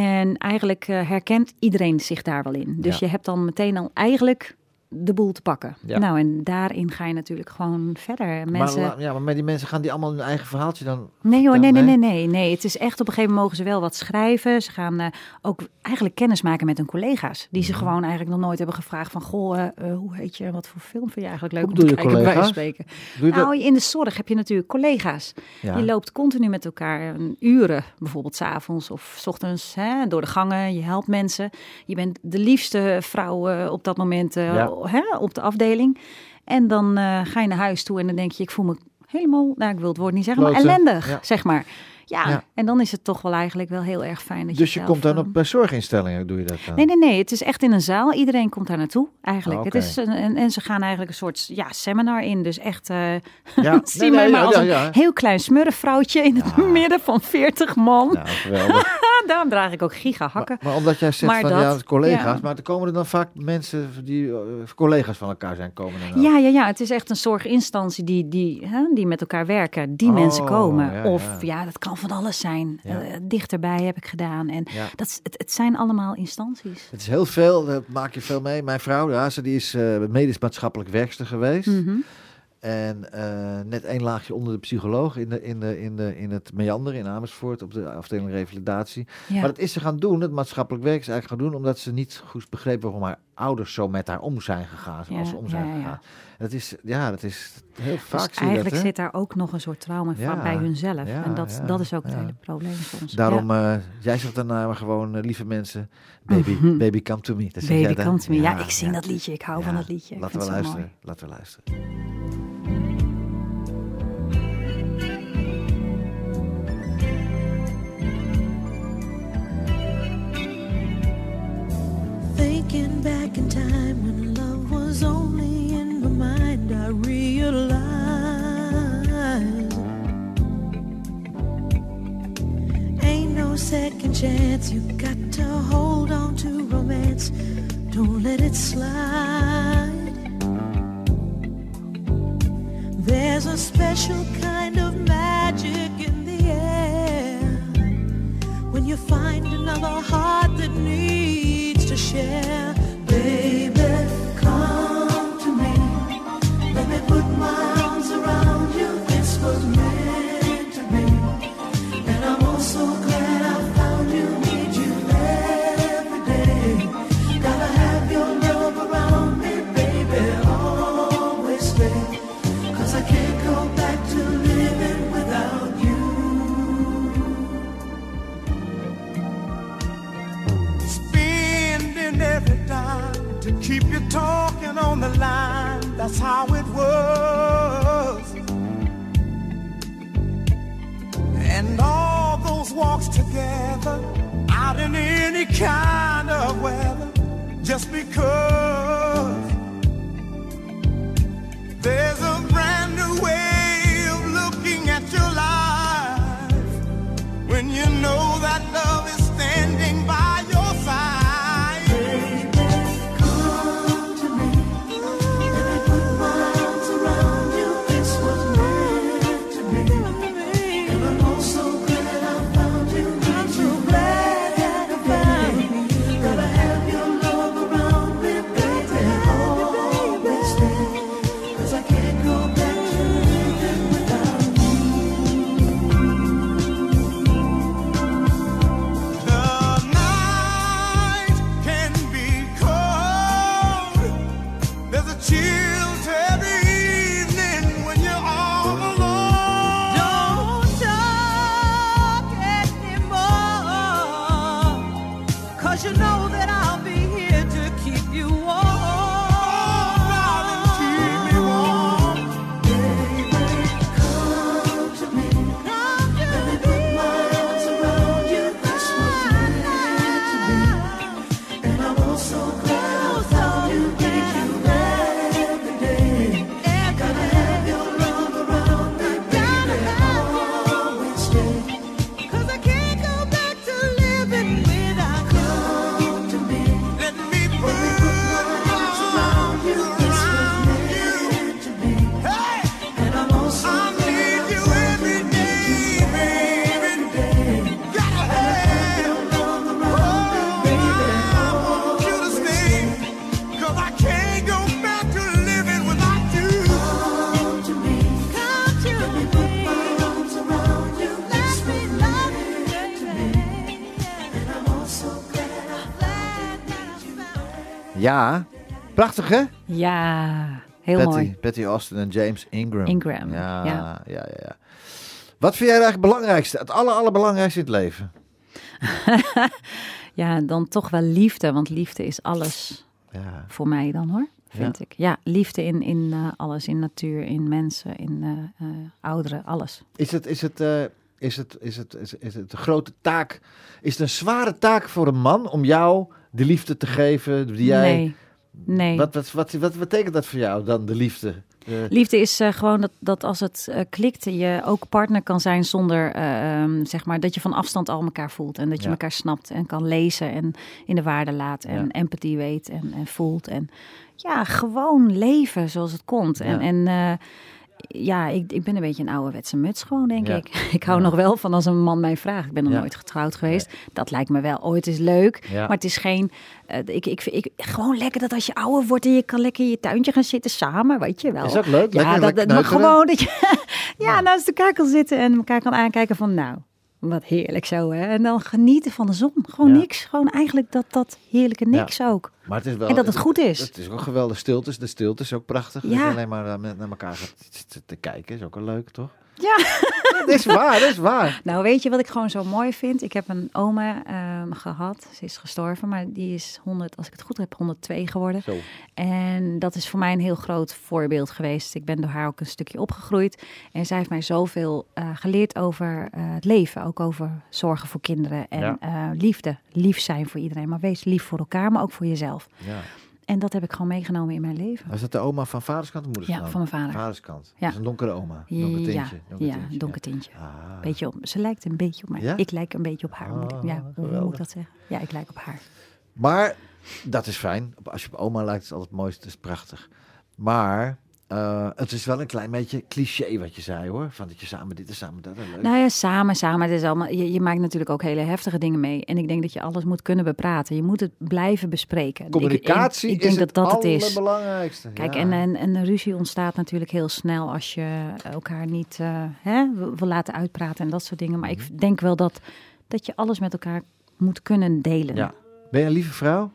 En eigenlijk eh, herkent iedereen zich daar wel in. Dus Ja. je hebt dan meteen al eigenlijk de boel te pakken. Ja. Nou, en daarin ga je natuurlijk gewoon verder. Mensen... Maar, ja, maar met die mensen gaan die allemaal hun eigen verhaaltje dan... Nee hoor, nee, nee, nee, nee, nee. Het is echt op een gegeven moment mogen ze wel wat schrijven. Ze gaan eh, ook eigenlijk kennis maken met hun collega's. Die ze Mhm. gewoon eigenlijk nog nooit hebben gevraagd van... Goh, eh, eh, hoe heet je? Wat voor film vind je eigenlijk leuk Hoe om te kijken? collega's? spreken. Doe je? Nou, in de zorg heb je natuurlijk collega's. Ja. Je loopt continu met elkaar uren, bijvoorbeeld 's avonds of 's ochtends, hè, door de gangen. Je helpt mensen. Je bent de liefste vrouw op dat moment Ja. Hè, op de afdeling. En dan eh, ga je naar huis toe en dan denk je, ik voel me helemaal, nou ik wil het woord niet zeggen, maar ellendig, Ja. zeg maar. Ja, Ja. en dan is het toch wel eigenlijk wel heel erg fijn dat Dus je zelf, komt dan eh, op bij zorginstellingen, doe je dat dan? Nee, nee, nee. Het is echt in een zaal. Iedereen komt daar naartoe, eigenlijk. Oh, het is een, en, en ze gaan eigenlijk een soort ja, seminar in. Dus echt, eh Ja. *laughs* zie Nee, mij nee, maar ja, als een heel klein smurfvrouwtje in het midden van 40 man. Nou, geweldig. *laughs* Daarom draag ik ook giga hakken. Maar, maar omdat jij zegt Maar van dat, ja, collega's, ja. maar er komen er dan vaak mensen die eh, collega's van elkaar zijn komen dan. Ja, ja, ja. Het is echt een zorginstantie die, die, hè, die met elkaar werken. Die Oh, mensen komen. ja, of ja. dat kan van alles zijn. Eh, dichterbij heb ik gedaan. En dat, het, het zijn allemaal instanties. Het is heel veel, daar maak je veel mee. Mijn vrouw, ze die is eh, medisch maatschappelijk werkster geweest. Mhm. En eh, net één laagje onder de psycholoog in, de, in, de, in, de, in het Meander in Amersfoort op de afdeling revalidatie. Ja. Maar dat is ze gaan doen, het maatschappelijk werk is eigenlijk gaan doen, omdat ze niet goed begreep waarom haar ouders zo met haar om zijn gegaan, zoals Ja, ze om zijn ja, gegaan. Dat is, ja, dat is heel vaak Dus zie je eigenlijk dat, zit daar ook nog een soort trauma van bij hunzelf. en dat, dat is ook het hele probleem soms. Daarom, eh, jij zegt dan maar gewoon, eh, lieve mensen, baby, Mhm. baby come to me. Dat Baby? Come To Me. Ja, ik zing dat liedje. Ik hou van dat liedje. Laten we luisteren. mooi. Laten we luisteren. Thinking back in time when love was only in my mind, I realized ain't no second chance. You got to hold on to romance, don't let it slide. There's a special kind of magic in the air when you find another heart that needs to share. Baby, prachtig hè? Ja, heel Patty, mooi. Patty Austin en James Ingram. Ingram, Ja, ja. ja, ja. Wat vind jij eigenlijk het belangrijkste, het aller, allerbelangrijkste in het leven? *laughs* Ja, dan toch wel liefde. Want liefde is alles Ja, voor mij dan hoor. vind ik. Ja, liefde in, in eh, alles. In natuur, in mensen, in eh, ouderen, alles. Is het, is het, is het, is het, is, is het een grote taak? Is het een zware taak voor een man om jou de liefde te geven die jij... Nee, nee. Wat, wat, wat, wat betekent dat voor jou dan, de liefde? Eh, Liefde is eh, gewoon dat, dat als het eh, klikt, je ook partner kan zijn zonder, eh, ehm, zeg maar, dat je van afstand al elkaar voelt. En dat je Ja. elkaar snapt en kan lezen en in de waarde laat en Ja. empathie weet en, en voelt. En ja, gewoon leven zoals het komt. En, Ja. en ja, ik, ik ben een beetje een ouderwetse muts gewoon, denk Ja. ik. *laughs* Ik hou nog wel van als een man mij vraagt. Ik ben nog Ja. nooit getrouwd geweest. Dat lijkt me wel ooit eens leuk. Maar het is geen... eh, ik, ik, ik, gewoon lekker dat als je ouder wordt en je kan lekker in je tuintje gaan zitten samen, weet je wel. Is ook leuk. Ja, dat, dat, maar gewoon dat je *laughs* ja, naast elkaar kan zitten en elkaar kan aankijken van nou, wat heerlijk zo hè. En dan genieten van de zon. Gewoon Ja. niks. Gewoon eigenlijk dat, dat heerlijke niks ook. Maar het is wel, En dat het goed is. Het is ook geweldig. Stiltes, de stilte is ook prachtig. Dat Ja. je alleen maar eh, met, naar elkaar gaat te, te kijken. Is ook wel leuk, toch? Ja. *laughs* Dat is waar, dat is waar. Nou, weet je wat ik gewoon zo mooi vind? Ik heb een oma ehm, gehad. Ze is gestorven, maar die is 100, als ik het goed heb, 102 geworden. Zo. En dat is voor mij een heel groot voorbeeld geweest. Ik ben door haar ook een stukje opgegroeid. En zij heeft mij zoveel eh, geleerd over eh, het leven. Ook over zorgen voor kinderen en Ja. eh, liefde. Lief zijn voor iedereen. Maar wees lief voor elkaar, maar ook voor jezelf. Ja. En dat heb ik gewoon meegenomen in mijn leven. Was dat de oma van vaderskant of moederskant? Ja, van mijn vader. Vaderskant. Ja. Dat is een donkere oma. Donker ja, tintje. donker ja, tintje, donker tintje. Ah. Beetje op, ze lijkt een beetje op mij. Ja? Ik lijk een beetje op haar. moet ik- Ah, ja, hoe moet ik dat zeggen? Ja, ik lijk op haar. Maar dat is fijn. Als je op oma lijkt, is het altijd het mooiste. Het is prachtig. Maar eh, het is wel een klein beetje cliché wat je zei hoor. Van dat je samen dit en samen dat. en Leuk. Nou ja, samen, samen. Het is allemaal, je, je maakt natuurlijk ook hele heftige dingen mee. En ik denk dat je alles moet kunnen bepraten. Je moet het blijven bespreken. Communicatie ik, ik denk is dat het dat het is. allerbelangrijkste. Kijk, Ja. en, en, en een ruzie ontstaat natuurlijk heel snel als je elkaar niet eh, hè, wil laten uitpraten en dat soort dingen. Maar Mhm. ik denk wel dat, dat je alles met elkaar moet kunnen delen. Ja. Ben je een lieve vrouw?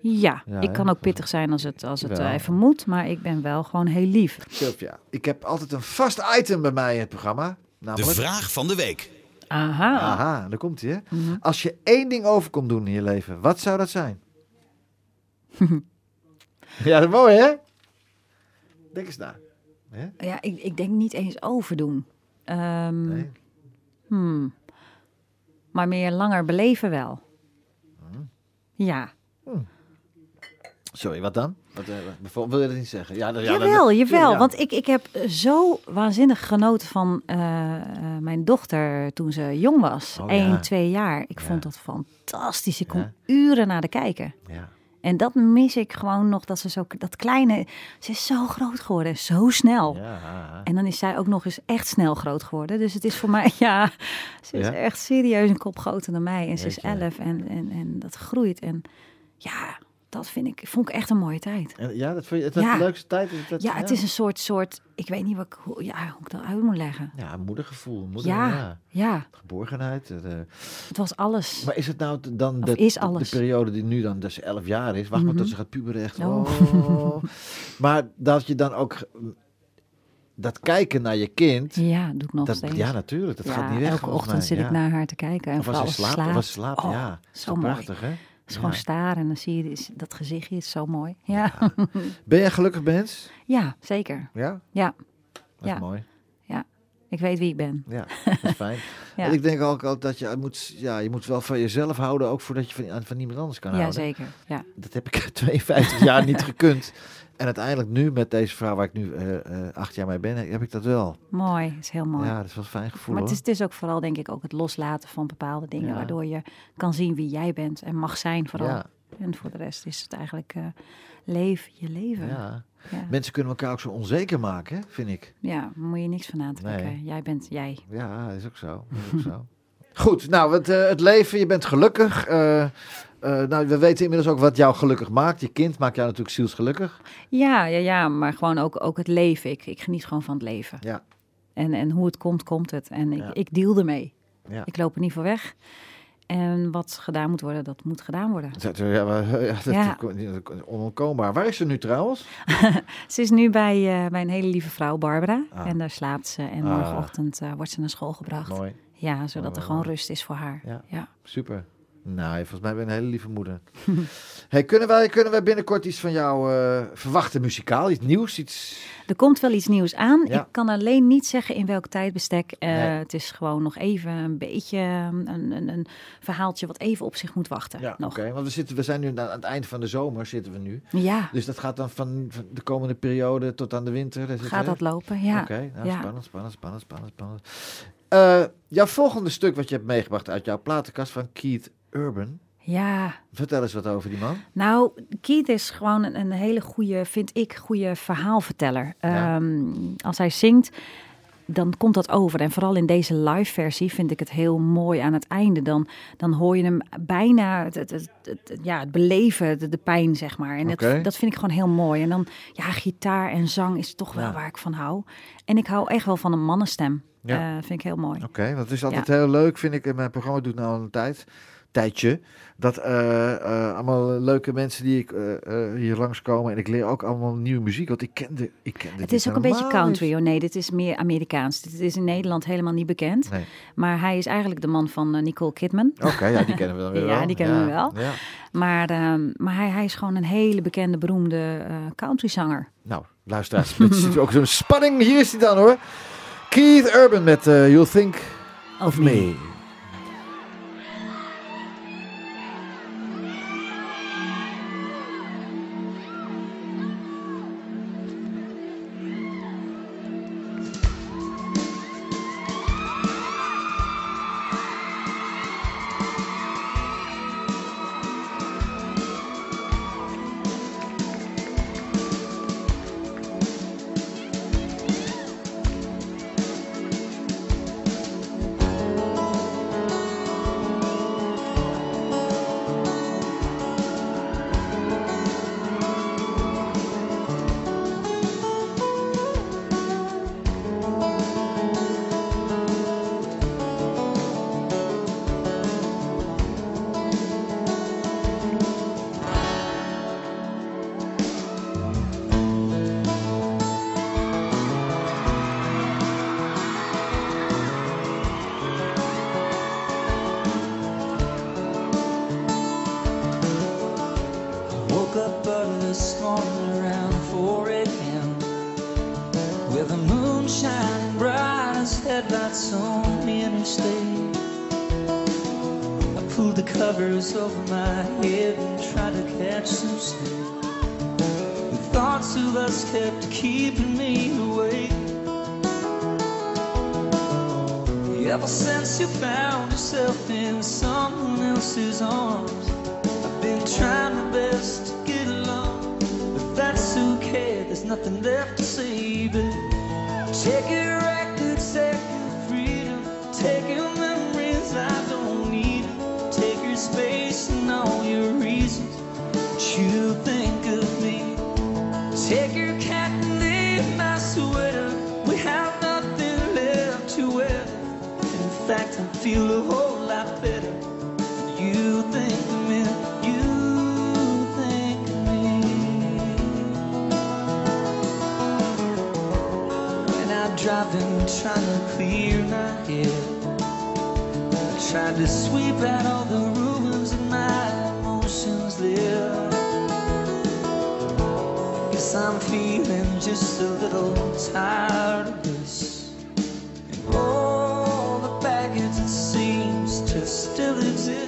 Ja, Ja, ik hè? kan ook pittig zijn als het, als het eh, even moet. Maar ik ben wel gewoon heel lief. Sylvia, ik heb altijd een vast item bij mij in het programma. De Namelijk, vraag van de week. Aha. aha, daar komt hij hè. Mhm. Als je één ding over kon doen in je leven, wat zou dat zijn? *laughs* ja, dat is mooi hè? Denk eens na. Hè? Ja, ik, ik denk niet eens overdoen. Ehm, Nee? Hmm. Maar meer langer beleven wel. Ja. Sorry, wat dan? Wat, eh, wil je dat niet zeggen? Ja, jawel, jawel. ja. Want ik, ik heb zo waanzinnig genoten van eh, eh, mijn dochter toen ze jong was. Oh, 1, ja. 2 jaar. Ik Ja. vond dat fantastisch. Ik kon Ja. uren naar de kijken. Ja. En dat mis ik gewoon nog. Dat ze zo, dat kleine, ze is zo groot geworden. Zo snel. Ja. En dan is zij ook nog eens echt snel groot geworden. Dus het is voor mij, *laughs* ja, ze is Ja? echt serieus een kop groter dan mij. En ze is elf en, en, en dat groeit. En ja, dat vind ik, vond ik echt een mooie tijd. Ja, dat vind je het is Ja. de leukste tijd? Is dat, Ja, het is een soort, soort ik weet niet wat, ik- hoe, ja, hoe ik dat uit moet leggen. Ja, moedergevoel. Moeder, Ja, ja. ja, Geborgenheid. eh, de- het was alles. Maar is het nou dan de, is alles. de periode die nu dan dus 11 jaar is? Wacht maar tot ze gaat puberen echt. Oh. Oh. *laughs* maar dat je dan ook mm, dat kijken naar je kind. Ja, doe ik nog Dat, steeds. ja, natuurlijk. Dat Ja, gaat niet weg. elke ochtend mij. zit ik naar haar te kijken. En Of als ze slaapt. slaapt. Oh, ja. Zo prachtig, hè? Is gewoon Ja. staren en dan zie je is- dat gezichtje is zo mooi. Ja, ja. *laughs* Ben je een gelukkig mens? zeker. Ja? Ja, Dat Ja. is mooi. ik weet wie ik ben. Ja, dat is fijn. *laughs* Ja. En ik denk ook altijd dat je moet, ja, je moet wel van jezelf houden, ook voordat je van, van niemand anders kan Ja, houden. zeker. Ja. Dat heb ik *laughs* 52 jaar niet gekund. En uiteindelijk nu met deze vrouw waar ik nu eh, eh, acht jaar mee ben, heb ik dat wel. Mooi, is heel mooi. Ja, dat is wel een fijn gevoel maar het is, het is ook vooral, denk ik, ook het loslaten van bepaalde dingen. Ja. Waardoor je kan zien wie jij bent en mag zijn vooral. Ja, En voor de rest is het eigenlijk eh leef je leven. Ja, ja. ja. Mensen kunnen elkaar ook zo onzeker maken, vind ik. daar moet je niks van aantrekken. Nee. Jij bent jij. Ja, is ook zo. Is ook zo. *laughs* Goed, nou, het, het leven, je bent gelukkig. Eh, nou, we weten inmiddels ook wat jou gelukkig maakt. Je kind maakt jou natuurlijk zielsgelukkig. Ja, ja, ja, maar gewoon ook, ook het leven. Ik, ik geniet gewoon van het leven. Ja. En, en hoe het komt, komt het. En ik, Ja. ik deal ermee. Ja. Ik loop er niet voor weg. En wat gedaan moet worden, dat moet gedaan worden. Dat, ja, maar, *laughs* ja, dat, Ja. onontkoombaar. Waar is ze nu trouwens? *laughs* Ze is nu bij, eh, bij een hele lieve vrouw, Barbara. Ah. En daar slaapt ze. En Ah. morgenochtend eh, wordt ze naar school gebracht. Mooi, Ja, zodat er gewoon mooi. rust is voor haar. Ja. ja. super. Nou, volgens mij ben je een hele lieve moeder. *laughs* hey, kunnen, wij, kunnen wij binnenkort iets van jou eh, verwachten muzikaal? Iets nieuws? Iets... Er komt wel iets nieuws aan. Ja. Ik kan alleen niet zeggen in welk tijdbestek. Eh, Nee. Het is gewoon nog even een beetje een, een, een verhaaltje wat even op zich moet wachten. Ja, oké. Want we, zitten, we zijn nu aan het eind van de zomer zitten we nu. Ja, Dus dat gaat dan van, van de komende periode tot aan de winter. Gaat dat lopen? Ja. Oké, nou, Ja. spannend, spannend, spannend, spannend, spannend. Eh, jouw volgende stuk wat je hebt meegebracht uit jouw platenkast van Keith Urban. ja. Vertel eens wat over die man. Nou, Keith is gewoon een, een hele goede, vind ik, goede verhaalverteller. Ja. Ehm, als hij zingt, dan komt dat over. En vooral in deze live versie vind ik het heel mooi aan het einde. Dan, dan hoor je hem bijna het, het, het, het- ja, het beleven, de, de pijn, zeg maar. En dat, dat vind ik gewoon heel mooi. En dan, ja, gitaar en zang is toch wel Ja. waar ik van hou. En ik hou echt wel van een mannenstem. Ja. Eh, vind ik heel mooi. Oké, want het is altijd heel leuk, vind ik. En mijn programma doet nou al een tijd, tijdje. Dat eh, eh, allemaal leuke mensen die ik eh, eh, hier langskomen. En ik leer ook allemaal nieuwe muziek. Want ik kende, ik kende Het is ook een beetje country. Oh nee, dit is meer Amerikaans. Dit is in Nederland helemaal niet bekend. Nee. Maar hij is eigenlijk de man van Nicole Kidman. Oké, ja, die kennen we dan weer *laughs* Ja, wel. die kennen we wel. Ja. Maar, ehm, maar hij, hij is gewoon een hele bekende, beroemde eh countryzanger. Nou, luisteraars, *laughs* met zit ook zo'n spanning. Hier is hij dan hoor. Keith Urban met eh, You'll Think of Me. I'm driving, trying to clear my head, I tried to sweep out all the ruins of my emotions there. Guess I'm feeling just a little tired of this. And all the baggage that seems to still exist.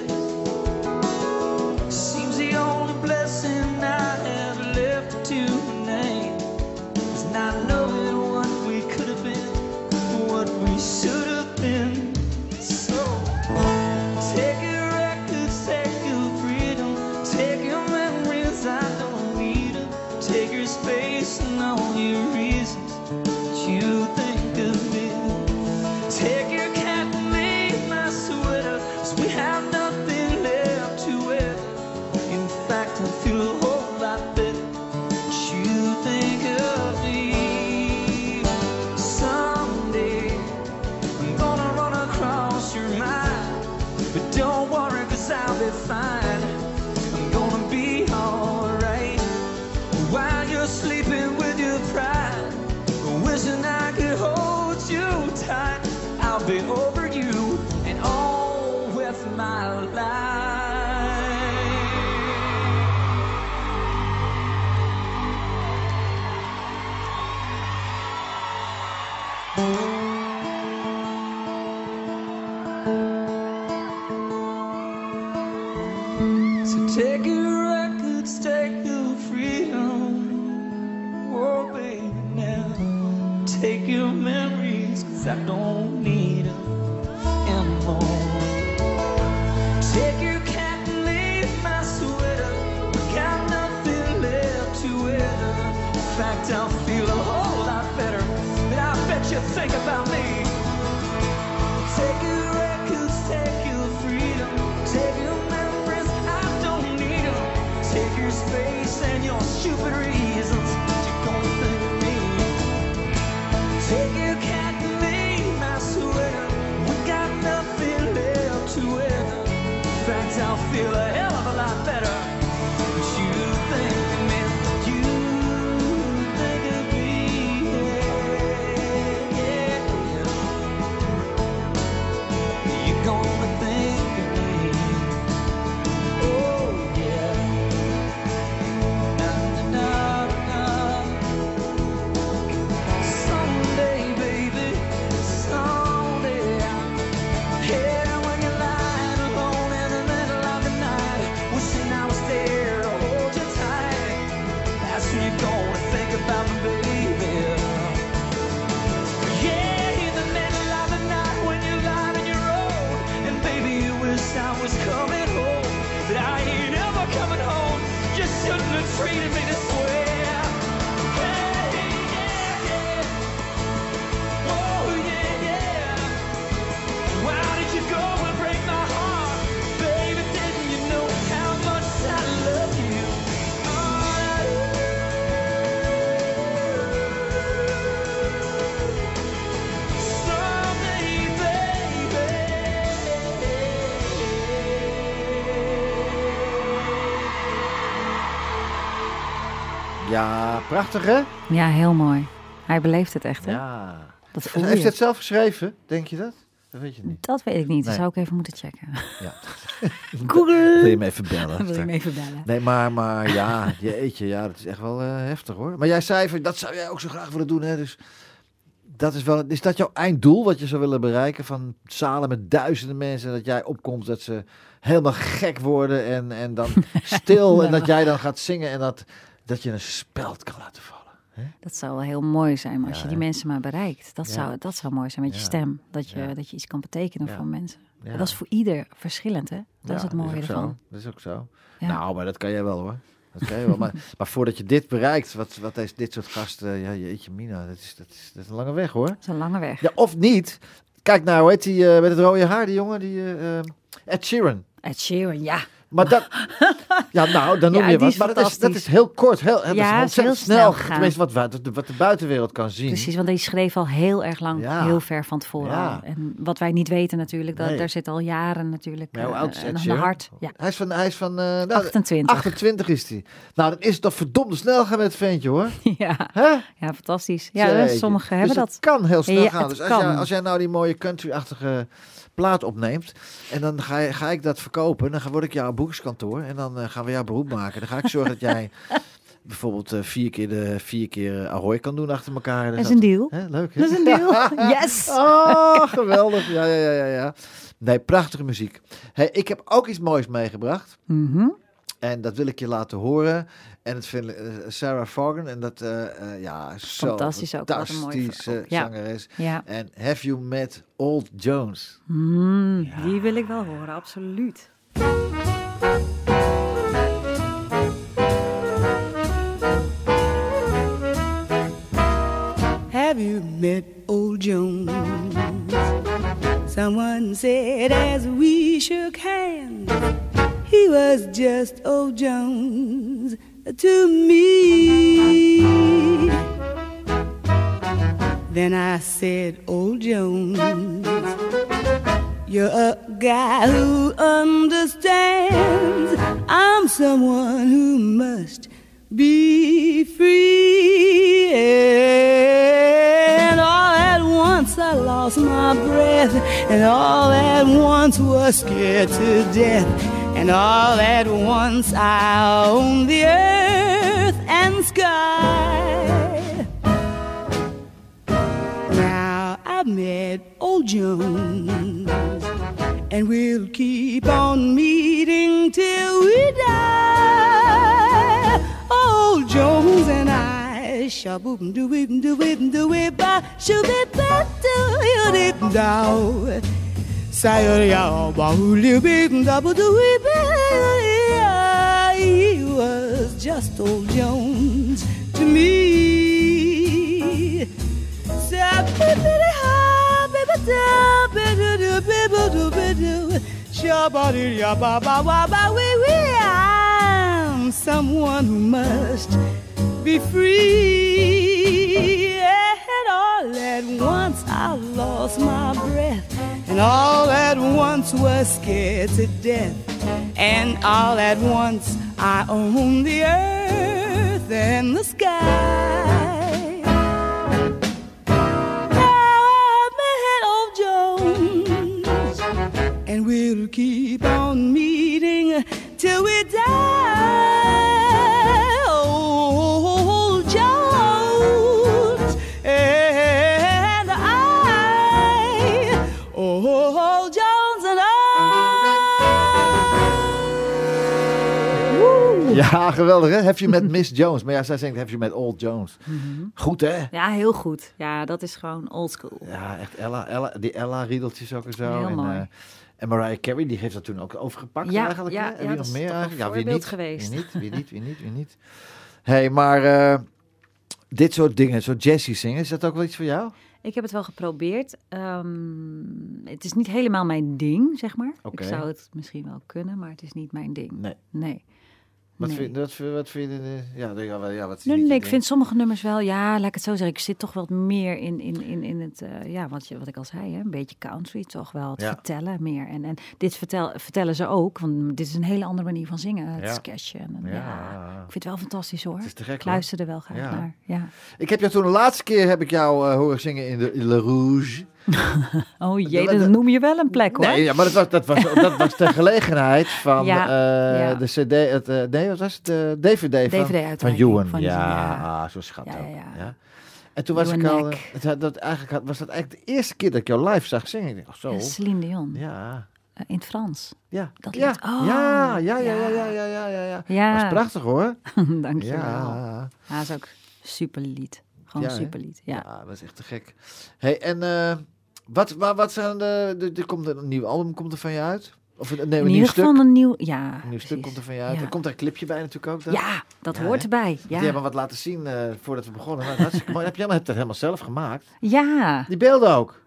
Ja, prachtig hè? Ja, heel mooi. Hij beleeft het echt, hè? Ja. Dat voel Heeft je. hij het zelf geschreven? Denk je dat? Dat weet je niet. Dat weet ik niet. Dat zou ik even moeten checken. Ja. *laughs* Google. Wil je hem even bellen? Wil je hem even bellen? Nee, maar, maar ja, jeetje, ja, dat is echt wel eh, heftig hoor. Maar jij zei, van, dat zou jij ook zo graag willen doen, hè? Dus dat is wel, is dat jouw einddoel wat je zou willen bereiken? Van zalen met duizenden mensen, dat jij opkomt, dat ze helemaal gek worden en, en dan *laughs* stil en dat jij dan gaat zingen en dat, dat je een speld kan laten vallen. Dat zou wel heel mooi zijn als Ja, je die hè? mensen maar bereikt. Dat, zou, dat zou mooi zijn met je stem. Dat je, dat je iets kan betekenen voor mensen. Dat is voor ieder verschillend, hè? Dat is het mooie ook ervan. Zo. Dat is ook zo. Nou, maar dat kan jij wel hoor. Dat kan je wel. Maar, maar voordat je dit bereikt, wat, wat is dit soort gasten, ja, jeetje mina, dat is, dat, is, dat is een lange weg hoor. Dat is een lange weg. Ja, of niet. Kijk nou, hoe heet die eh, met het rode haar, die jongen, die eh, Ed Sheeran. Ed Sheeran, ja. Maar dat, *laughs* ja nou, dan noem Ja, je wat. Maar dat is, dat is heel kort, heel, heel, Ja, dat is heel ontzettend snel. Tenminste, wat, wat, wat de buitenwereld kan zien. Precies, want die schreef al heel erg lang, Ja. heel ver van tevoren Ja. En wat wij niet weten natuurlijk, dat, Nee. daar zit al jaren natuurlijk Maar hoe eh, oud is een hart. Ja, Hij is van, hij is van nou, 28. 28 is hij. Nou, dan is het toch verdomde snel gaan met het ventje hoor. *laughs* ja. Hè? ja, fantastisch. Ja, sommigen hebben dus dat. Het kan heel snel Ja, gaan. Dus als jij, als jij nou die mooie country-achtige plaat opneemt. en dan ga, je, ga ik dat verkopen. dan word ik jouw boekskantoor. en dan eh, gaan we jouw beroep maken. Dan ga ik zorgen dat jij *laughs* bijvoorbeeld eh, vier keer de vier keer Ahoy kan doen achter elkaar. Dat is een deal. Hè, leuk. hè? Dat is een deal. *laughs* Yes. Oh, geweldig. Ja, ja, ja, ja, ja. Nee, prachtige muziek. Hey, ik heb ook iets moois meegebracht. Mhm. En dat wil ik je laten horen. En het vind eh, Sarah Vaughan. En dat, eh, eh, ja, zo Fantastisch ook, wat een mooie fantastische zangeres. Ja. En Have You Met Old Jones? Mm, Die wil ik wel horen, absoluut. Have you met old Jones? Someone said as we shook hands, he was just old Jones to me. Then I said, Old Jones, you're a guy who understands I'm someone who must be free. And all at once I lost my breath, and all at once was scared to death, and all at once I own the earth and sky. Now I've met old Jones, and we'll keep on meeting till we die. Old Jones and I shall boop do we do we do we ba shoo be ba do you did down. Say ya ba be he was just old Jones to me. Ha da do do do ba ba ba we we I'm someone who must be free. And all at once I lost my breath, and all at once was scared to death, and all at once I owned the earth and the sky. Now I met old Jones, and we'll keep on meeting Ja, geweldig hè? Heb je met *laughs* Miss Jones. Maar ja, zij zingt heb je met Old Jones. Goed hè? Ja, heel goed. Ja, dat is gewoon old school. Ja, echt Ella, Ella die Ella riedeltjes ook en zo. Heel en, mooi. eh, en Mariah Carey, die heeft dat toen ook overgepakt Ja, eigenlijk. ja, hè? En ja, wie nog meer eigenlijk? Ja, wie niet? geweest. Wie niet, wie niet, wie niet, wie niet. hey, maar eh, dit soort dingen, zo jazzy zingen, is dat ook wel iets voor jou? Ik heb het wel geprobeerd. Ehm, het is niet helemaal mijn ding, zeg maar. Oké. Ik zou het misschien wel kunnen, maar het is niet mijn ding. Nee. Nee. Wat, Nee. vind, wat, wat vind je? Ja, ja, ja wat Nee, nee, ik vind sommige nummers wel, ja, laat ik het zo zeggen. Ik zit toch wat meer in, in, in, in het, eh, ja, wat, je, wat ik al zei, hè, een beetje country toch wel. Het Ja. vertellen meer. En, en dit vertel, vertellen ze ook, want dit is een hele andere manier van zingen. Het Ja. sketchen. En, Ja. Ik vind het wel fantastisch hoor. Het is te gek, ik luister er wel graag Ja. naar. Ja. Ik heb jou toen de laatste keer heb ik jou eh, horen zingen in de in Le Rouge. *laughs* Oh Dat- jee, dat- noem je wel een plek hoor. Nee, ja, maar dat was, dat was, dat was de gelegenheid van Ja, eh, ja. de CD, het, eh, nee, wat was het? De DVD van, van DVD-uitreiking Ewan. van ja, ah, zo schattig. Ja. En toen was Ewan ik al, eh, had- dat, eigenlijk had- was dat eigenlijk de eerste keer dat ik jou live zag zingen. Ik dacht, oh, zo. Celine Dion. Ja, in het Frans. ja. Dat ja. lied. Oh, ja, ja, ja, ja, ja. ja, ja, ja, ja. Dat was prachtig hoor. Dankjewel. Ja. Ja, dat is *laughs* ook super lied. Gewoon Ja, hè? super lied. Ja. Ja, dat is echt te gek. Hey, en eh, wat, wat, wat zijn de, de, er komt een nieuw album komt er van je uit? Of een, nee, een nieuw stuk? een nieuw... Ja, Een nieuw stuk komt er van je uit. Ja. Er komt daar een clipje bij natuurlijk ook. Dan. Ja, dat Ja, hoort hè? erbij. Die Ja. hebben wat laten zien eh, voordat we begonnen. Mooi. *laughs* Heb jij hebt dat helemaal zelf gemaakt? ja. Die beelden ook.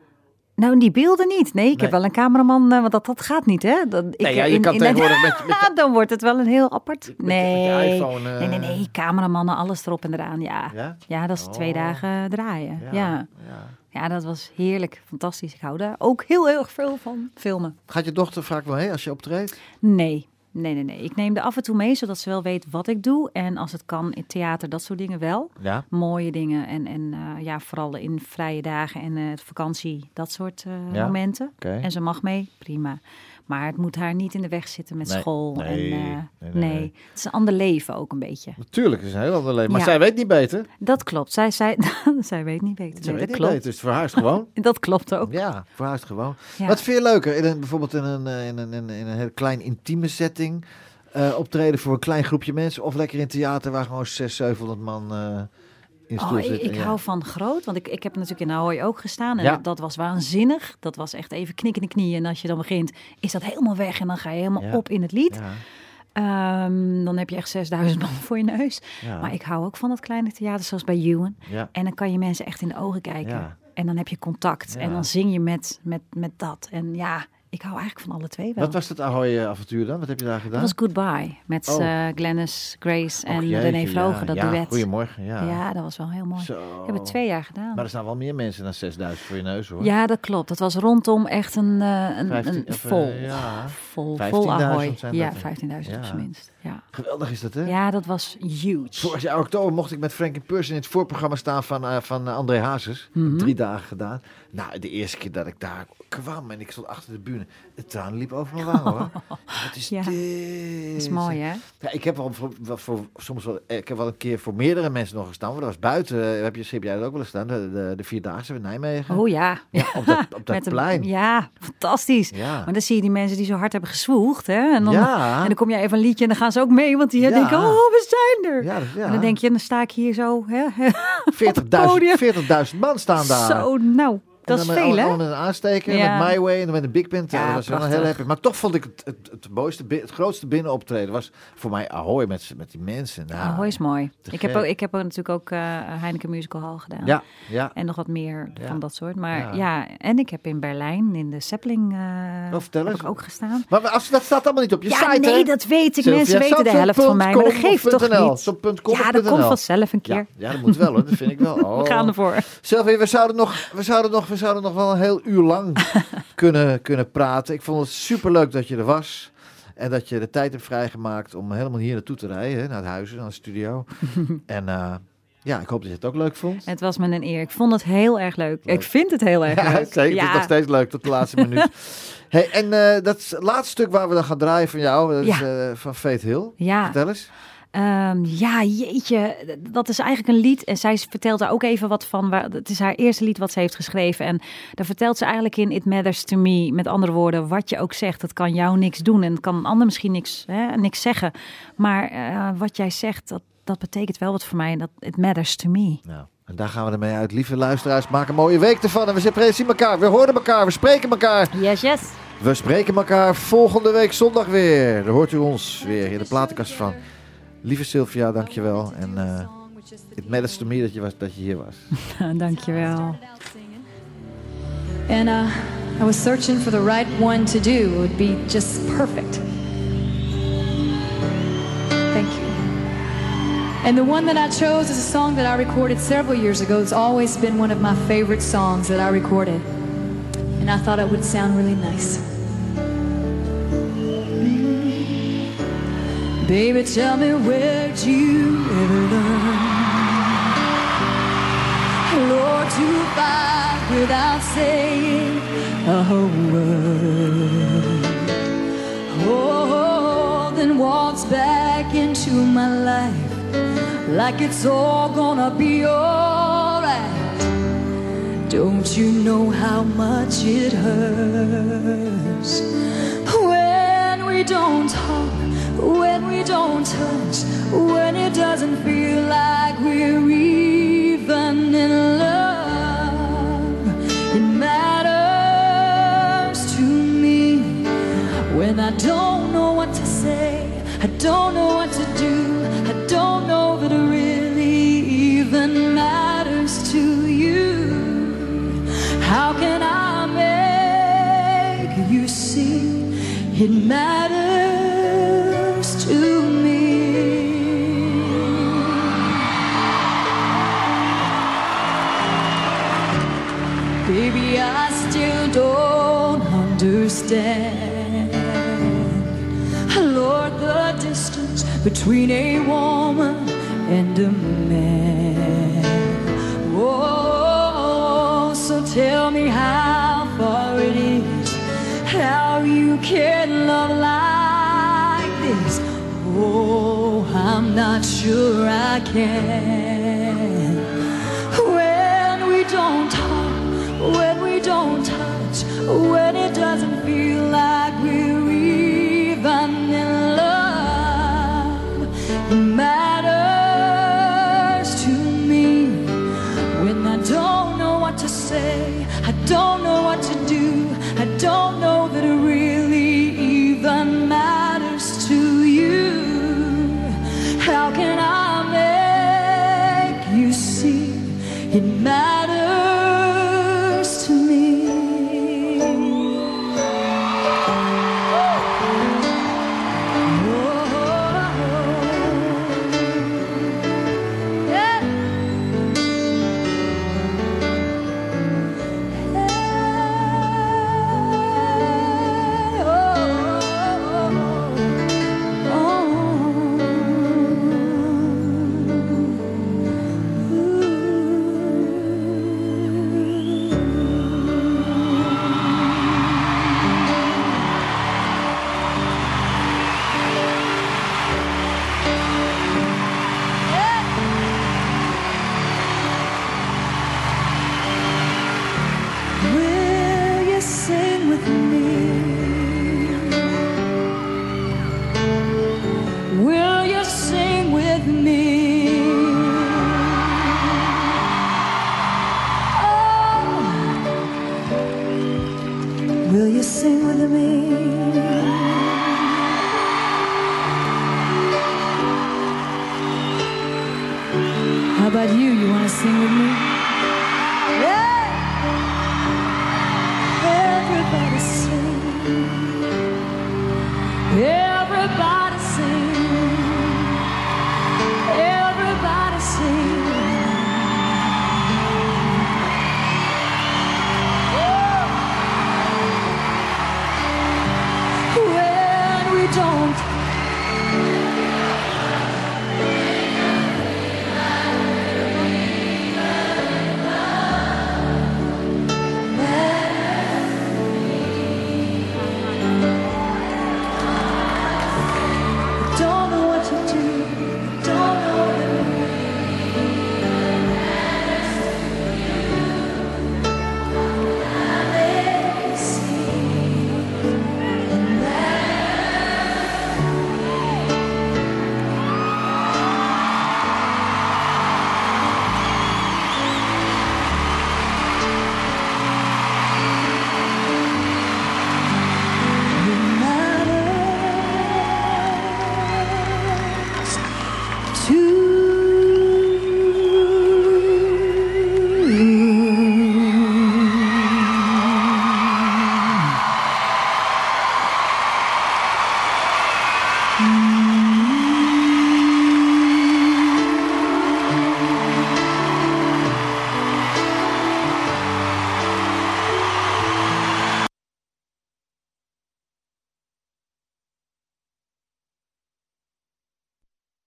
Nou, die beelden niet. Nee, ik Nee. heb wel een cameraman, eh, want dat, dat gaat niet, hè? Dat, ik, Nee, ja, je in- kan in- tegenwoordig met, *laughs* met, dan wordt het wel een heel apart... nee. met iPhone... eh, nee, nee, nee. Cameramannen, alles erop en eraan. Ja, ja? Ja? dat is twee Oh. dagen draaien. Ja. Ja. ja. dat was heerlijk. Fantastisch. Ik hou daar ook heel, heel erg veel van filmen. Gaat je dochter vaak wel heen als je optreedt? Nee. Nee, nee, nee. Ik neem er af en toe mee, zodat ze wel weet wat ik doe. En als het kan, in theater, dat soort dingen wel. Ja. Mooie dingen. En, en eh, ja, vooral in vrije dagen en eh, vakantie, dat soort eh, Ja, momenten. En ze mag mee, prima. Maar het moet haar niet in de weg zitten met Nee, school. nee, en, eh, nee, nee, nee, nee. Het is een ander leven ook een beetje. Natuurlijk, het is een heel ander leven. Maar Ja. zij weet niet beter. Dat klopt. Zij, zij, *laughs* zij weet niet beter. Zij weet dat niet klopt. beter. Dus voor haar is het gewoon. *laughs* Dat klopt ook. Ja, voor haar is het gewoon. Ja. Wat vind je leuker? In een, bijvoorbeeld in een, eh, in een, in een, heel klein intieme setting eh, optreden voor een klein groepje mensen. Of lekker in theater waar gewoon 600, 700 man in de stoel Oh, ik, zitten. ik Ja. hou van groot, want ik, ik heb natuurlijk in Ahoy ook gestaan. En Ja. dat, dat was waanzinnig. Dat was echt even knik in de knieën. En als je dan begint, is dat helemaal weg. En dan ga je helemaal Ja. op in het lied. Ja, Ehm, dan heb je echt 6000 man voor je neus. ja, Maar ik hou ook van dat kleine theater, zoals bij Ewan. ja. En dan kan je mensen echt in de ogen kijken. Ja. En dan heb je contact. En dan zing je met, met, met dat. En ja, ik hou eigenlijk van alle twee wel. Wat was het Ahoy-avontuur dan? Wat heb je daar gedaan? dat was Goodbye. Met Oh. eh, Glennis Grace en jeetje, René Vroger, ja, dat ja, duet. Goedemorgen, ja. Ja. dat was wel heel mooi. Zo. We hebben het twee jaar gedaan. Maar er staan wel meer mensen dan 6000 voor je neus hoor. Ja, dat klopt. Dat was rondom echt een, eh, een, een of, eh, vol. ja. Vol, 15.000 vol Ahoy. zijn Ja, dat, hè? 15.000 op zijn minst. Ja. Geweldig is dat hè? ja, dat was huge. Vorig jaar oktober mocht ik met Frankie Purs in het voorprogramma staan van, eh, van eh, André Hazes. Mhm. Drie dagen gedaan. Nou, de eerste keer dat ik daar kwam en ik stond achter de bühne. de traan liep over mijn wang hoor. *laughs* Wat is Ja, dit? Dat is mooi, hè? Ja, ik heb wel voor, soms wel, ik heb wel een keer voor meerdere mensen nog gestaan. Maar dat was buiten. eh, Heb je, heb jij dat ook wel eens staan? De, de, de Vierdaagse in Nijmegen. Oh ja. Ja, op dat, *laughs* op dat een- plein. Ja, fantastisch. Ja. Maar dan zie je die mensen die zo hard hebben gezwoegd. Hè? En, dan, Ja. en dan kom je even een liedje en dan gaan ook mee. Want die Ja. denken, oh, we zijn er. Ja. En dan denk je, dan sta ik hier zo. Hè? *laughs* 40.000 40.000 man staan daar. Zo, nou, dat is En veel, hè? met een aansteker, Ja. met My Way en dan met een Big Band. Ja, dat was wel heel happy. Maar toch vond ik het, het, het, mooiste, het grootste binnenoptreden was voor mij Ahoy met, met die mensen. Nou, Ahoy is mooi. Ik heb, ook, ik heb ook natuurlijk ook eh, Heineken Musical Hall gedaan. Ja, ja. En nog wat meer Ja. van dat soort. Maar Ja. en ik heb in Berlijn in de Zeppelin eh Oh, heb ik ook gestaan. Maar als, dat staat allemaal niet op je ja, site, nee, hè? dat weet ik. Mensen weten de helft van mij, maar dat geeft toch niet. Ja, dat komt vanzelf een keer. ja, dat moet wel hoor. Dat vind ik wel. Oh. *laughs* We gaan ervoor. Sylvia, we zouden nog, we zouden nog, we zouden nog wel een heel uur lang *laughs* kunnen, kunnen praten. Ik vond het superleuk dat je er was. En dat je de tijd hebt vrijgemaakt om helemaal hier naartoe te rijden. Hè, naar het huis, naar de studio. *laughs* en eh, ja, ik hoop dat je het ook leuk vond. Het was me een eer. Ik vond het heel erg leuk. Ik vind het heel erg *laughs* Ja, leuk. zeker. Het is nog steeds leuk tot de laatste minuut. Hey, en eh, dat laatste stuk waar we dan gaan draaien van jou, dat is Ja. eh, van Faith Hill. Ja. Vertel eens. Ehm, ja, jeetje. Dat is eigenlijk een lied. En zij vertelt daar ook even wat van. Waar, het is haar eerste lied wat ze heeft geschreven. En daar vertelt ze eigenlijk in It Matters to Me. Met andere woorden, wat je ook zegt, het kan jou niks doen. En het kan een ander misschien niks, hè, niks zeggen. Maar eh, wat jij zegt, dat, dat betekent wel wat voor mij. Dat It Matters to Me. Nou, en daar gaan we ermee uit. Lieve luisteraars, maak een mooie week ervan. En we zien- zien elkaar, we horen elkaar, we spreken elkaar. Yes, yes. We spreken elkaar volgende week zondag weer. Dan hoort u ons weer in de platenkast van. Lieve Sylvia, dankjewel. En eh it matters to me dat je, was, dat je hier was. *laughs* Dankjewel. And uh, I was searching for the right one to do. It would be just perfect. Thank you. And the one that I chose is a song that I recorded several years ago. It's always been one of my favorite songs that I recorded. And I thought it would sound really nice. Baby, tell me where'd you ever learn? Lord, to abide without saying a word. Oh, then walks back into my life like it's all gonna be alright. Don't you know how much it hurts when we don't talk, when don't touch, when it doesn't feel like we're even in love? It matters to me when I don't know what to say, I don't know what to do, I don't know that it really even matters to you. How can I make you see it matters don't understand. Lord, the distance between a woman and a man. Oh, so tell me how far it is, how you can love like this. Oh, I'm not sure I can. Will you sing with me? How about you? You want to sing with me?